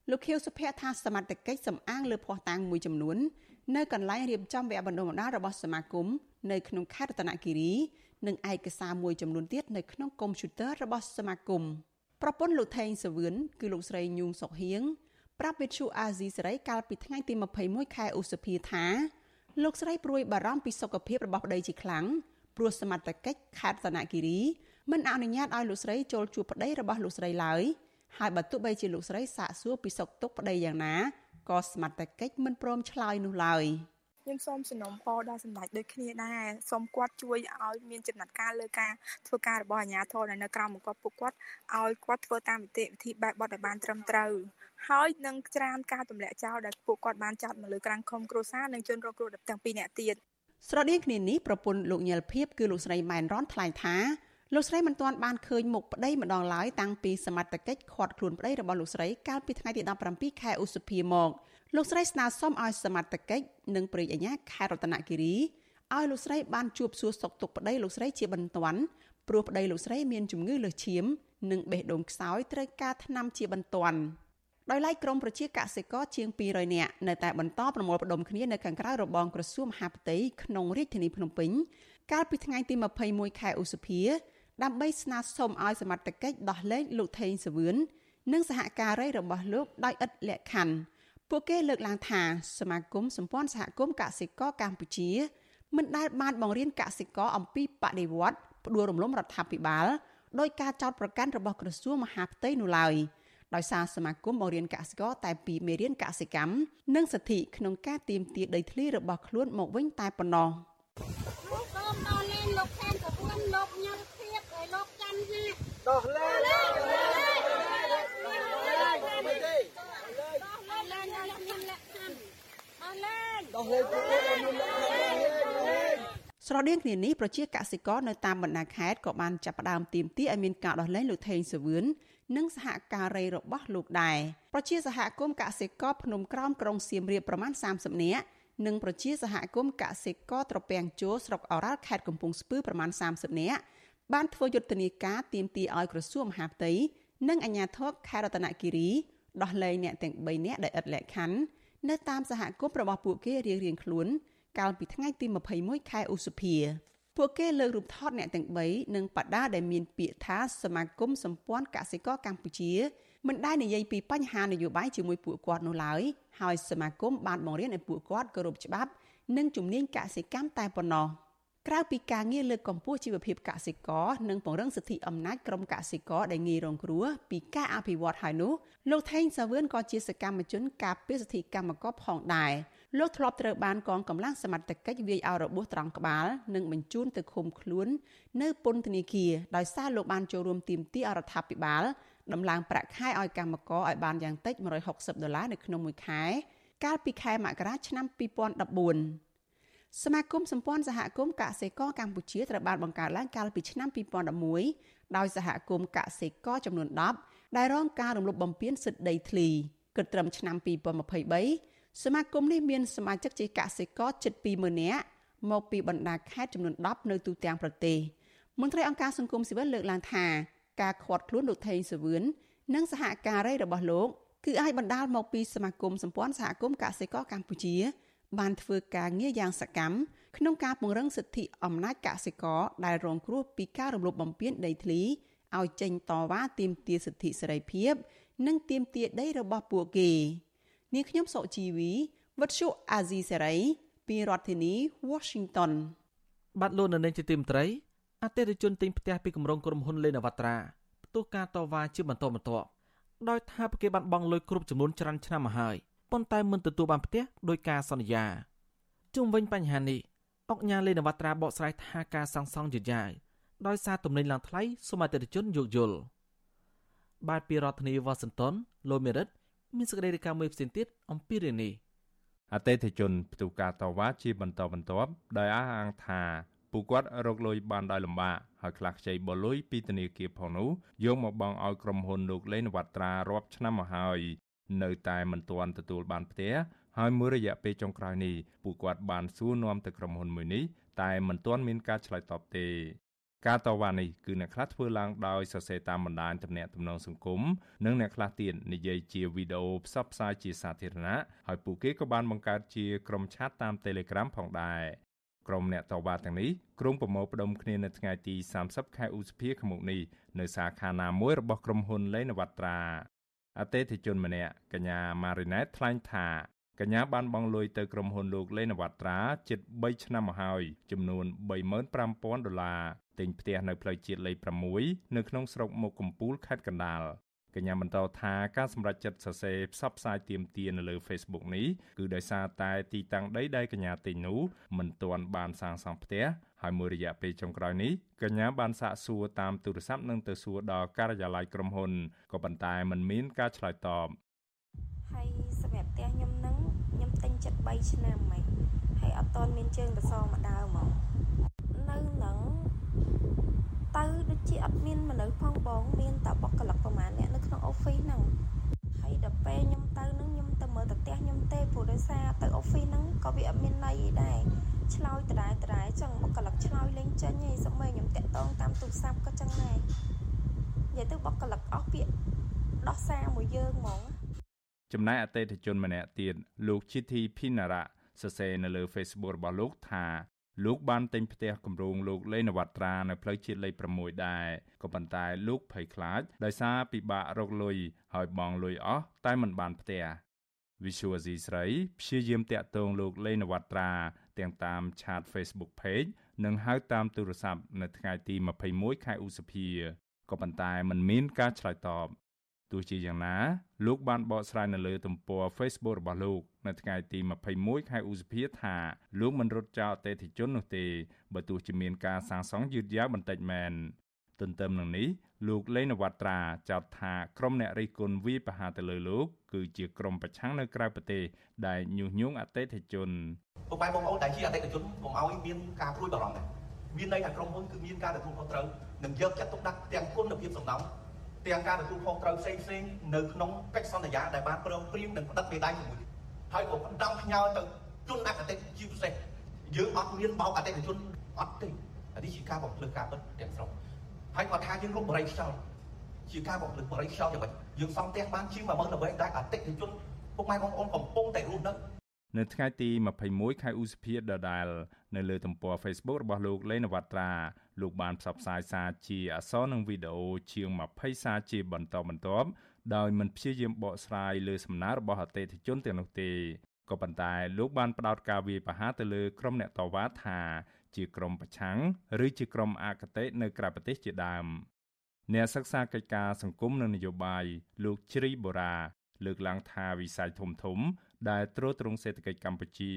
លោកខៀវសុភ័ក្រថាសមត្ថកិច្ចសំអាងលើភ័ស្តុតាងមួយចំនួននៅកន្លែងរៀបចំវគ្គបណ្ដុះបណ្ដាលរបស់សមាគមនៅក្នុងខេត្តរតនគិរីនិងឯកសារមួយចំនួនទៀតនៅក្នុងកុំព្យូទ័ររបស់សមាគមប្រពន្ធលោកថេងសាវឿនគឺលោកស្រីញូងសុកហៀងប្រាប់វិទ្យុអាស៊ីសេរីកាលពីថ្ងៃទី21ខែឧសភាថាលោកស្រីព្រួយបារម្ភពីសុខភាពរបស់ប្តីជាខ្លាំងព្រោះសមត្ថកិច្ចខេត្តសនគិរី មិនអនុញ្ញាតឲ្យលោកស្រីចូលជួបប្តីរបស់លោកស្រីឡើយហើយបើទោះបីជាលោកស្រីសាកសួរពីសុខទុក្ខប្តីយ៉ាងណាក៏សមត្ថកិច្ចមិនព្រមឆ្លើយនោះឡើយខ្ញុំសូមសំណូមពរដល់សម្ដេចដូចគ្នាដែរសូមគាត់ជួយឲ្យមានចំណាត់ការលើការធ្វើការរបស់អាជ្ញាធរដែលនៅក្រៅមកគាត់ពួកគាត់ឲ្យគាត់ធ្វើតាមនីតិវិធីបែបបទឲ្យបានត្រឹមត្រូវហើយនឹងច្រានការទម្លាក់ចោលដែលពួកគាត់បានចាត់មកលើក្រាំងខំគ្រួសារនិងជនរងគ្រោះទាំងពីរនាក់ទៀតស្រដៀងគ្នានេះប្រពន្ធលោកញិលភៀបគឺលោកស្រីម៉ែនរ៉នថ្លែងថា លោកស្រីមិនទាន់បានឃើញមុខប្តីម្ដងឡើយតាំងពីសមត្ថកិច្ចឃាត់ខ្លួនប្តីរបស់លោកស្រីកាលពីថ្ងៃទី17ខែឧសភាមកលោកស្រីស្នើសុំឲ្យសមត្ថកិច្ចនិងព្រៃអាជ្ញាខេត្តរតនគិរីឲ្យលោកស្រីបានជួបសួរសុខទុក្ខប្តីលោកស្រីជាបន្ទាន់ព្រោះប្តីលោកស្រីមានជំងឺលើសឈាម និងបេះដូងខ្សោយត្រូវការថ្នាំជាបន្ទាន់ដោយឡែកក្រមប្រជាកសិករជាង200នាក់នៅតែបន្តប្រមូលផ្ដុំគ្នានៅខាងក្រៅរបងក្រសួងមហាផ្ទៃក្នុងរាជធានីភ្នំពេញកាលពីថ្ងៃទី21ខែឧសភា ដើម្បីស្នើសុំឲ្យសមត្ថកិច្ចដោះលែងលោកថេងសាវឿននិងសហការីរបស់លោកដោយឥតលក្ខខណ្ឌពួកគេលើកឡើងថាសមាគមសម្ព័ន្ធសហគមន៍កសិករកម្ពុជាមិនដែលបានបង្រៀនកសិករអំពីបដិវត្តផ្ដួលរំលំរដ្ឋាភិបាលដោយការចោទប្រកាន់របស់ក្រសួងមហាផ្ទៃនោះឡើយដោយសារសមាគមបង្រៀនកសិករតែពីមេរៀនកសិកម្មនិងសិទ្ធិក្នុងការទាមទារដីធ្លីរបស់ខ្លួនមកវិញតែប៉ុណ្ណោះលោកសូមដល់លេងលោកខេនកពួនលោកញ៉ាំភៀបហើយលោកកាន់ហា ដោះលែងដោះលែងដោះលែងពួកគេឲ្យមានលក្ខខណ្ឌស្រដៀងគ្នានេះប្រជាកសិករនៅតាមបណ្ដាខេត្តក៏បានចាប់ផ្ដើមទាមទារឲ្យមានការដោះលែងលោកថេងសាវឿននិងសហការីរបស់លោកដែរប្រជាសហគមន៍កសិករភ្នំក្រោមក្រុងសៀមរាបប្រមាណ30នាក់និងប្រជាសហគមន៍កសិករត្រពាំងជោស្រុកអរ៉ាល់ខេត្តកំពង់ស្ពឺប្រមាណ30នាក់ បានធ្វើយុទ្ធនាការទាមទារឲ្យក្រសួងមហាផ្ទៃនិងអាជ្ញាធរខេត្តរតនគិរីដោះលែងអ្នកទាំង3នាក់ដែលឥតលក្ខខណ្ឌនៅតាមសហគមន៍របស់ពួកគេរៀងៗខ្លួន កាលពីថ្ងៃទី21ខែឧសភាពួកគេលើករូបថតអ្នកទាំង3និងបដាដែលមានពាក្យថាសមាគមសម្ព័ន្ធកសិករកម្ពុជាមិនដែលនិយាយពីបញ្ហានយោបាយជាមួយពួកគាត់នោះឡើយហើយសមាគមបានបង្រៀនឲ្យពួកគាត់គោរពច្បាប់ និងជំនាញកសិកម្មតែប៉ុណ្ណោះ ក្រៅពីការងារលើកកម្ពស់ជីវភាពកសិករនិងពង្រឹងសិទ្ធិអំណាចក្រុមកសិករដែលងាយរងគ្រោះពីការអភិវឌ្ឍហើយនោះលោកថេងសាវឿនក៏ជាសកម្មជនការពារសិទ្ធិកម្មករផងដែរលោកធ្លាប់ត្រូវបានកងកម្លាំងសមត្ថកិច្ចវាយឲ្យរបួសត្រង់ក្បាលនិងបញ្ជូនទៅឃុំខ្លួននៅពន្ធនាគារដោយសារលោកបានចូលរួមទាមទារអរដ្ឋាភិបាលដំឡើងប្រាក់ខែឲ្យកម្មករឲ្យបានយ៉ាងតិច160ដុល្លារនៅក្នុងមួយខែកាលពីខែមករាឆ្នាំ2014 សមាគមសម្ព័ន្ធសហគមន៍កសិករកម្ពុជាត្រូវបានបង្កើតឡើងកាលពីឆ្នាំ2011ដោយសហគមន៍កសិករចំនួន10ដែលរងការរំលោភបំពានសិទ្ធិដីធ្លីគិតត្រឹមឆ្នាំ2023សមាគមនេះមានសមាជិកជាកសិករជិត20000នាក់មកពីបណ្ដាខេត្តចំនួន10នៅទូទាំងប្រទេសមន្ត្រីអង្គការសង្គមស៊ីវិលលើកឡើងថាការខាត់ខ្លួនលោកថេងសវឿននិងសហការីរបស់លោកគឺអាចបណ្ដាលមកពីសមាគមសម្ព័ន្ធសហគមន៍កសិករកម្ពុជា បានធ្វើការងារយ៉ាងសកម្មក្នុងការពង្រឹងសិទ្ធិអំណាចកសិករដែលរងគ្រោះពីការរំលោភបំពានដីធ្លីឲ្យចេញតវ៉ាទាមទារសិទ្ធិសេរីភាព និងទាមទារដីរបស់ពួកគេនាងខ្ញុំសុជីវីវិទ្យុអាស៊ីសេរីពីរដ្ឋធានី Washington បាត់លោកនៅនាងជាទីមត្រីអតិថិជនទិញផ្ទះពីគម្រោងក្រុមហ៊ុនលេនវត្រាផ្ទុះការតវ៉ាជាបន្តបន្ទាប់ដោយថាពួកគេបានបង់លុយគ្រប់ចំនួនច្រើនឆ្នាំមកហើយ ប៉ុន្តែមិនទទួលបានផ្ទះដោយការសន្យាជុំវិញបញ្ហានេះអុកញ៉ាលេនវត្រាបកស្រាយថាការសាងសង់យឺតយ៉ាវដោយសារទំនិញឡើងថ្លៃសូមអតិថិជនយោគយល់បាទពីរដ្ឋធានីវ៉ាស៊ីនតោនលោកមេរិត មានសេចក្តីរាយការណ៍មួយផ្សេងទៀតអំពីរឿងនេះអតិថិជនផ្ទុះការតវ៉ាជាបន្តបន្ទាប់ដោយអះអាងថាពួកគាត់រកលុយបានដោយលំបាកហើយខ្លះខ្ចីបលុយពីធនាគារផងនោះយកមកបង់ឲ្យក្រុមហ៊ុនលោកលេនវត្រារាប់ឆ្នាំមកហើយ នៅតែមិនទាន់ទទួលបានផ្ទះហើយមួយរយៈពេលចុងក្រោយនេះពួកគាត់បានសួរនាំទៅក្រុមហ៊ុនមួយនេះតែមិនទាន់មានការឆ្លើយតបទេការតវ៉ានេះគឺអ្នកខ្លះធ្វើឡើងដោយសរសេរតាមបណ្ដាញទំនាក់ទំនងសង្គមនិងអ្នកខ្លះទៀតនិយាយជាវីដេអូផ្សព្វផ្សាយជាសាធារណៈហើយពួកគេក៏បានបង្កើតជាក្រុមឆាតតាម Telegram ផងដែរក្រុមអ្នកតវ៉ាទាំងនេះក្រុងប្រមូលផ្ដុំគ្នានៅថ្ងៃទី30ខែឧសភាឆ្នាំនេះនៅសាខាណាមួយរបស់ក្រុមហ៊ុនលេនវត្រា អតិថិជនម្នាក់កញ្ញាម៉ារីណែតថ្លែងថាកញ្ញាបានបង់លុយទៅក្រុមហ៊ុនលោកលេនវត្រាជិត3ឆ្នាំមកហើយចំនួន35,000ដុល្លារទិញផ្ទះនៅផ្លូវជាតិលេខ6នៅក្នុងស្រុកមុខកំពូលខេត្តកណ្ដាលកញ្ញាបន្តថាការសម្រេចចិត្តសរសេរផ្សព្វផ្សាយទាមទារនៅលើ Facebook នេះគឺដោយសារតែទីតាំងដីដែលកញ្ញាទិញនោះមិនទាន់បានសាងសង់ផ្ទះ ហើយមួយរយៈពេលចុងក្រោយនេះកញ្ញាបានសាកសួរតាមទូរស័ព្ទនិងទៅសួរដល់ការិយាល័យក្រុមហ៊ុនក៏ប៉ុន្តែมันមានការឆ្លើយតបហើយសម្រាប់ផ្ទះខ្ញុំនឹងខ្ញុំទិញចិត្ត3ឆ្នាំហ្មងហើយអត់ទាន់មានជើងបសមកដើមហ្មងនៅនឹងទៅដូចជាអត់មានមនុស្សផងបងមានតែបុគ្គលិកប្រហែលអ្នកនៅក្នុង office ហ្នឹងហើយដល់ពេលខ្ញុំ ទៅហ្នឹងខ្ញុំទៅមើលទៅផ្ទះខ្ញុំទេព្រោះដោយសារទៅ office ហ្នឹងក៏វាអត់មានន័យអីដែរឆ្លើយដដែលដដែលចឹងបុគ្គលិកឆ្លើយលេងចេញឯងសុំឲ្យខ្ញុំតាក់តងតាមទូរស័ព្ទក៏ចឹងដែរនិយាយទៅបុគ្គលិកអស់ពាក្យដោះសារមួយយើងហ្មងចំណែកអតិថិជនម្នាក់ទៀតលោក Chithi Pinara សរសេរនៅលើ Facebook របស់លោកថា លោកបានទិញផ្ទះគម្រោងលោកលេនវត្រានៅផ្លូវជាតិលេខ6ដែរក៏ប៉ុន្តែលោកភ័យខ្លាចដោយសារពិបាករកលុយហើយបង់លុយអស់តែមិនបានផ្ទះ Visual C ស្រីព្យាយាមតាក់ទងលោកលេនវត្រាទាំងតាមឆាត Facebook Page និងហៅតាមទូរស័ព្ទនៅថ្ងៃទី21ខែឧសភាក៏ប៉ុន្តែมันមានការឆ្លើយតបទោះជាយ៉ាងណា លោកបានបកស្រាយនៅលើទំព័រ Facebook របស់លោក នៅថ្ងៃទី21ខែឧសភាថាលោកមិនរត់ចោលអតិថិជននោះទេបើទោះជាមានការសាងសង់យឺតយ៉ាវបន្តិចមែនទន្ទឹមនឹងនេះលោកលេងនវត្រាចោទថាក្រុមអ្នករិះគន់វាយប្រហារទៅលើលោកគឺជាក្រុមប្រឆាំងនៅក្រៅប្រទេសដែលញុះញង់អតិថិជនពុកម៉ែបងប្អូនដែលជាអតិថិជនកុំឲ្យមានការព្រួយបារម្ភដែរមានន័យថាក្រុមហ៊ុនគឺមានការទទួលខុសត្រូវនិងយកចិត្តទុកដាក់ទាំងគុណភាពសំណងទាំងការទទួលខុសត្រូវផ្សេងផ្សេងនៅក្នុងកិច្ចសន្យាដែលបានព្រមព្រៀងនិងផ្តិតមេដៃជាមួយ ហើយក៏បណ្ដំផ្ញើទៅជនអតិថិជនជាពិសេសយើងអត់មានបោកអតិថិជនអត់ទេនេះជាការបំភ្លឺការពិតទាំងស្រុងហើយគាត់ថាយើងរកបរិយខ្យល់ជាការបំភ្លឺបរិយខ្យល់យ៉ាងម៉េចយើងសង់ផ្ទះបានជាង10000ល្បីដែលអតិថិជនពុកម៉ែបងប្អូនកំពុងតែរស់នៅនៅថ្ងៃទី21ខែឧសភាដដែល នៅលើទំព័រ Facebook របស់លោកលេនវត្រាលោកបានផ្សព្វផ្សាយសារជាអក្សរនិងវីដេអូជាង20សារជាបន្តបន្ទាប់ ដោយមិនព្យាយាមបកស្រាយលើសំណើរបស់អតិថិជនទាំងនោះទេក៏ប៉ុន្តែលោកបានផ្ដោតការវាយប្រហារទៅលើក្រុមអ្នកតវ៉ាថាជាក្រុមប្រឆាំងឬជាក្រុមអកតេនៅក្រៅប្រទេសជាដើមអ្នកសិក្សាកិច្ចការសង្គមនិងនយោបាយលោកជ្រីបូរ៉ាលើកឡើងថាវិស័យធំធំ ដែលទ្រទ្រង់សេដ្ឋកិច្ចកម្ពុជា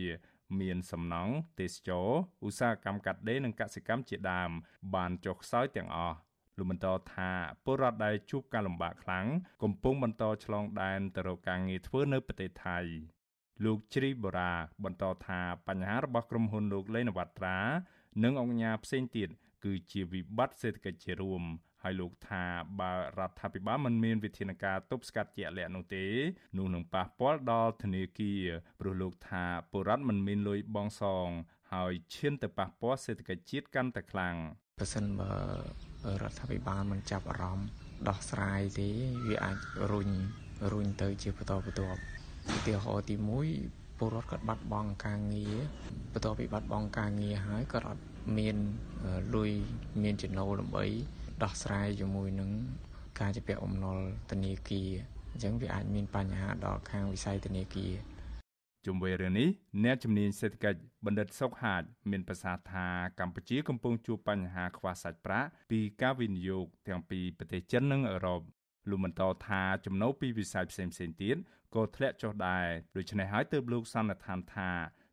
មានសំណង់ទេសចរឧស្សាហកម្មកាត់ដេរនិងកសិកម្មជាដើមបានចុះខ្សោយទាំងអស់ លោកបន្តថាពលរដ្ឋដែលជួបការលំបាកខ្លាំងកំពុងបន្តឆ្លងដែនទៅរកការងារធ្វើនៅប្រទេសថៃលោកជ្រីបូរ៉ាបន្តថាបញ្ហារបស់ក្រុមហ៊ុនលោកលេនវត្រា និងអង្គការផ្សេងទៀតគឺជាវិបត្តិសេដ្ឋកិច្ចជារួមហើយលោកថាបើរដ្ឋាភិបាលមិនមានវិធានការទប់ស្កាត់ជាក់លាក់នោះទេនោះនឹងប៉ះពាល់ដល់ធនាគារព្រោះលោកថាពលរដ្ឋមិនមានលុយបង់សង ហើយឈានទៅប៉ះពាល់សេដ្ឋកិច្ចជាតិកាន់តែខ្លាំងប្រសិនបើ រដ្ឋាភិបាលមិនចាប់អារម្មណ៍ដោះស្រាយទេវាអាចរុញរុញទៅជាបន្តបន្ទាប់ឧទាហរណ៍ទី1ពលរដ្ឋគាត់បាត់បង់ការងារបន្ទាប់ពីបាត់បង់ការងារហើយគាត់អត់មានលុយមានចំណូលដើម្បីដោះស្រាយជាមួយនឹងការជាពាក់បំណុលធនាគារអញ្ចឹងវាអាចមានបញ្ហាដល់ខាងវិស័យធនាគារ ជុំវិញរឿងនេះអ្នកជំនាញសេដ្ឋកិច្ចបណ្ឌិតសុកហាជមានប្រសាសន៍ថាកម្ពុជាកំពុងជួបបញ្ហាខ្វះសាច់ប្រាក់ពីការវិនិយោគទាំងពីប្រទេសចិននិងអឺរ៉ុបលោកបន្តថាចំណូលពីវិស័យផ្សេងៗទៀតក៏ធ្លាក់ចុះដែរដូច្នេះហើយទើបលោកសន្និដ្ឋានថា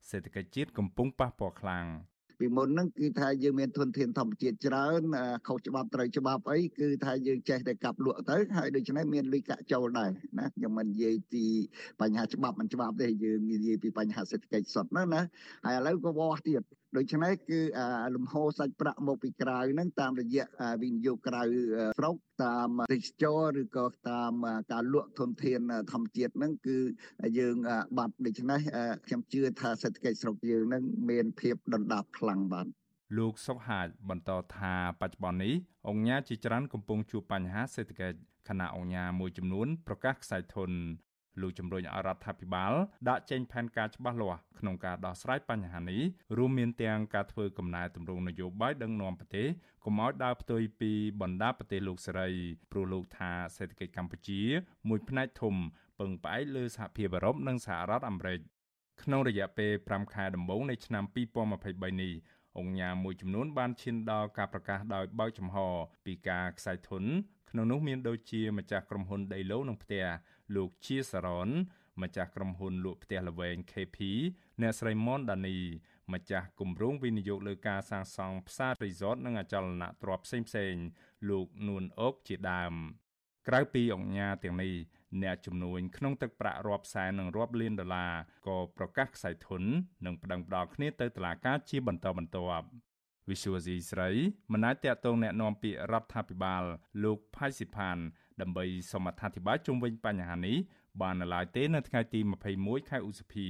សេដ្ឋកិច្ចជាតិកំពុងប៉ះពាល់ខ្លាំង ពីមុនហ្នឹងគឺថាយើងមានធនធានធម្មជាតិច្រើនខុសច្បាប់ត្រូវច្បាប់អីគឺថាយើងចេះតែកាប់លក់ទៅហើយដូច្នេះមានលុយកាក់ចូលដែរណាខ្ញុំមិននិយាយពីបញ្ហាច្បាប់មិនច្បាប់ទេយើងនិយាយពីបញ្ហាសេដ្ឋកិច្ចសុទ្ធហ្នឹងណាហើយឥឡូវក៏វាស់ទៀតដូច្នេះគឺលំហូរសាច់ប្រាក់មកពីក្រៅហ្នឹងតាមរយៈវិនិយោគក្រៅស្រុកតាមទេសចរឬក៏តាមការលក់ធនធានធម្មជាតិហ្នឹងគឺយើងបាត់ដូច្នេះខ្ញុំជឿថាសេដ្ឋកិច្ចស្រុកយើងហ្នឹងមានភាពដុនដាបខ្លាំងបាទលោកសុកហាជបន្តថាបច្ចុប្បន្ននេះអង្គការជាច្រើនកំពុងជួបបញ្ហាសេដ្ឋកិច្ចខណៈអង្គការមួយចំនួនប្រកាសខ្សែធន លោកជំរុញឲ្យរដ្ឋាភិបាលដាក់ចេញផែនការច្បាស់លាស់ក្នុងការដោះស្រាយបញ្ហានេះរួមមានទាំងការធ្វើកំណែទម្រង់នយោបាយដឹកនាំប្រទេសកុំឲ្យដើរផ្ទុយពីបណ្ដាប្រទេសលោកសេរីព្រោះលោកថាសេដ្ឋកិច្ចកម្ពុជា មួយផ្នែកធំពឹងផ្អែកលើសហភាពអឺរ៉ុបនិងសហរដ្ឋអាមេរិកក្នុងរយៈពេល5ខែដំបូងនៃឆ្នាំ2023នេះអង្គការមួយចំនួនបានឈានដល់ការប្រកាសដោយបើកចំហពីការខ្សែធនក្នុងនោះមានដូចជាម្ចាស់ក្រុមហ៊ុនដីឡូនិងផ្ទះ លោកជាសារ៉នម្ចាស់ក្រុមហ៊ុនលក់ផ្ទះល្វែង KP អ្នកស្រីមនដានីម្ចាស់គម្រោងវិនិយោគលើការសាងសង់ផ្សាររីសតនិងអចលនទ្រព្យផ្សេងៗលោកនួនអូកជាដើមក្រៅពីអង្គការទាំងនេះអ្នកជំនួញក្នុងទឹកប្រាក់រាប់សែននិងរាប់លានដុល្លារក៏ប្រកាសខ្សែធននិងប្តឹងផ្តល់គ្នាទៅតុលាការជាបន្តបន្ទាប់វិសុវស៊ីស្រីមិនអាចតាក់ទងแนะនាំពាក្យរដ្ឋាភិបាលលោកផៃស៊ីផាន ដើម្បីសូមអធិប្បាយជុំវិញបញ្ហានេះបាននៅឡើយទេនៅថ្ងៃទី21ខែឧសភា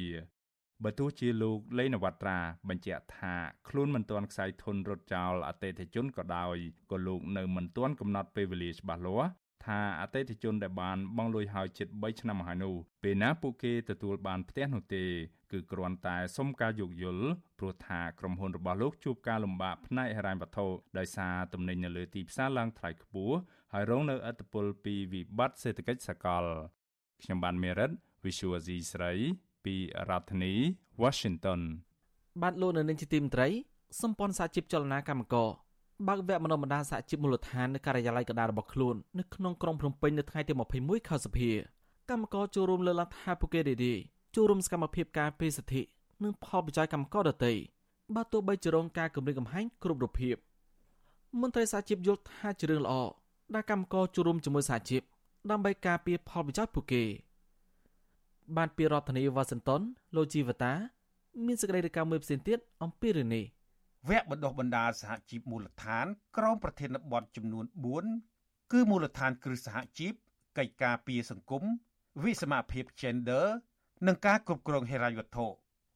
បើទោះជាលោកលេងនវត្រាបញ្ជាក់ថាខ្លួនមិនទាន់ខ្សែធនរត់ចោលអតិថិជនក៏ដោយក៏លោកនៅមិនទាន់កំណត់ពេលវេលាច្បាស់លាស់ ថាអតិថិជនដែលបានបង់លុយហើយជិត3ឆ្នាំមកហើយនោះពេលណាពួកគេទទួលបានផ្ទះនោះទេគឺគ្រាន់តែសុំការយោគយល់ព្រោះថាក្រុមហ៊ុនរបស់លោកជួបការលំបាកផ្នែកហិរញ្ញវត្ថុដោយសារទំនិញនៅលើទីផ្សារឡើងថ្លៃខ្ពស់ហើយរងនៅឥទ្ធិពលពីវិបត្តិសេដ្ឋកិច្ចសកលខ្ញុំបានមេរិត Visual C ស្រីពីរដ្ឋធានី Washington បាទលោកនៅនឹងជាទីមត្រីសម្ព័ន្ធសហជីពចលនាកម្មករ បើកវគ្គបណ្ដុះបណ្ដាលសហជីពមូលដ្ឋាននៅការិយាល័យកណ្ដាលរបស់ខ្លួននៅក្នុងក្រុងភ្នំពេញនៅថ្ងៃទី21ខែសីហាកម្មករចូលរួមលើកឡើងថាពួកគេរីកចូលរួមសកម្មភាពការពារសិទ្ធិនិងផលប្រយោជន៍កម្មករដទៃបើទោះបីជារងការគំរាមកំហែងគ្រប់រូបភាពមន្ត្រីសហជីពយល់ថាជារឿងល្អដែលកម្មករចូលរួមជាមួយសហជីពដើម្បីការពារផលប្រយោជន៍ពួកគេ បានពីរដ្ឋធានីវ៉ាស៊ីនតោនលោកជីវតា មានសេចក្តីរាយការណ៍មួយផ្សេងទៀតអំពីរឿងនេះ វគ្គបណ្ដុះបណ្ដាលសហជីពមូលដ្ឋាន ក្រមប្រធានបទចំនួន4គឺមូលដ្ឋានគ្រឹះសហជីពកិច្ចការពារសង្គមវិសមភាព gender និងការគ្រប់គ្រងហិរញ្ញវត្ថុ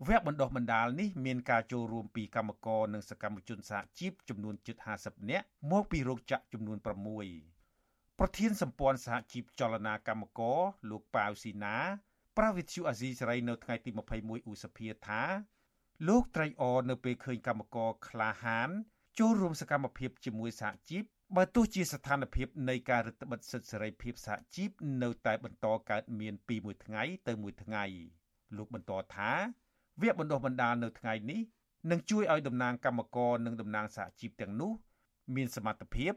វគ្គបណ្ដុះបណ្ដាលនេះមានការចូលរួមពីកម្មករនិងសកម្មជនសហជីពចំនួនជិត50នាក់មកពីរោងចក្រចំនួន6ប្រធានសម្ព័ន្ធសហជីពចលនាកម្មករលោកប៉ាវស៊ីណា ប្រាវិទ្យុអាស៊ីសេរីនៅថ្ងៃទី21ឧសភាថា លោកត្រៃអនៅពេលឃើញកម្មករក្លាហានចូលរួមសកម្មភាពជាមួយសហជីពបើទោះជាស្ថានភាពនៃការរឹតបន្តឹងសិទ្ធិសេរីភាពសហជីពនៅតែបន្តកើតមានពីមួយថ្ងៃទៅមួយថ្ងៃលោកបន្តថាវគ្គបណ្ដុះបណ្ដាលនៅថ្ងៃនេះនឹងជួយឲ្យតំណាងកម្មករនិងតំណាងសហជីពទាំងនោះ មានសមត្ថភាព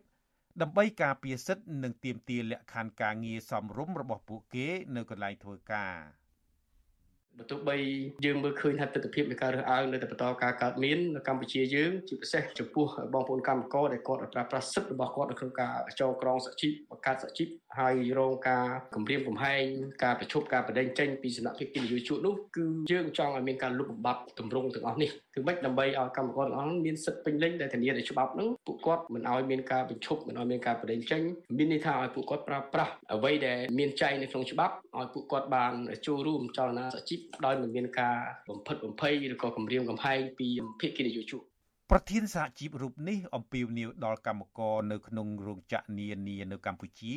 ដើម្បីការពារសិទ្ធិនិងទាមទារលក្ខខណ្ឌការងារសមរម្យរបស់ពួកគេនៅកន្លែងធ្វើការ។ បើទោះបីយើងមើលឃើញថាទស្សនវិជ្ជានៃការរើសអើងនៅតែបន្តការកើតមាននៅកម្ពុជាយើងជាពិសេសចំពោះបងប្អូនកម្មករដែលគាត់ប្រើប្រាស់សិទ្ធិរបស់គាត់នៅក្នុងការចងក្រងសហជីពបង្កើតសហជីពហើយរងការគំរាមកំហែងការប្រឈប់ការបដិញ្ញចេញពីសំណាក់ភាគីនយោជកនោះគឺយើងចង់ឲ្យមានការលុបបំបាត់ទម្រង់ទាំងអស់នេះ គឺមិនដើម្បីឲ្យកម្មករទាំងអស់មានសិទ្ធិពេញលេញដែលធានាដោយច្បាប់ហ្នឹងពួកគាត់មិនឲ្យមានការបញ្ឈប់មិនឲ្យមានការបដិចេញមានន័យថាឲ្យពួកគាត់ប្រើប្រាស់អ្វីដែលមានចែងនៅក្នុងច្បាប់ឲ្យពួកគាត់បានចូលរួមចលនាសហជីពដោយមិនមានការបំផិតបំភ័យឬក៏គំរាមកំហែងពីភាគីនយោជកប្រធានសហជីពរូបនេះអំពាវនាវដល់កម្មករនៅក្នុងរោងចក្រនានានៅកម្ពុជា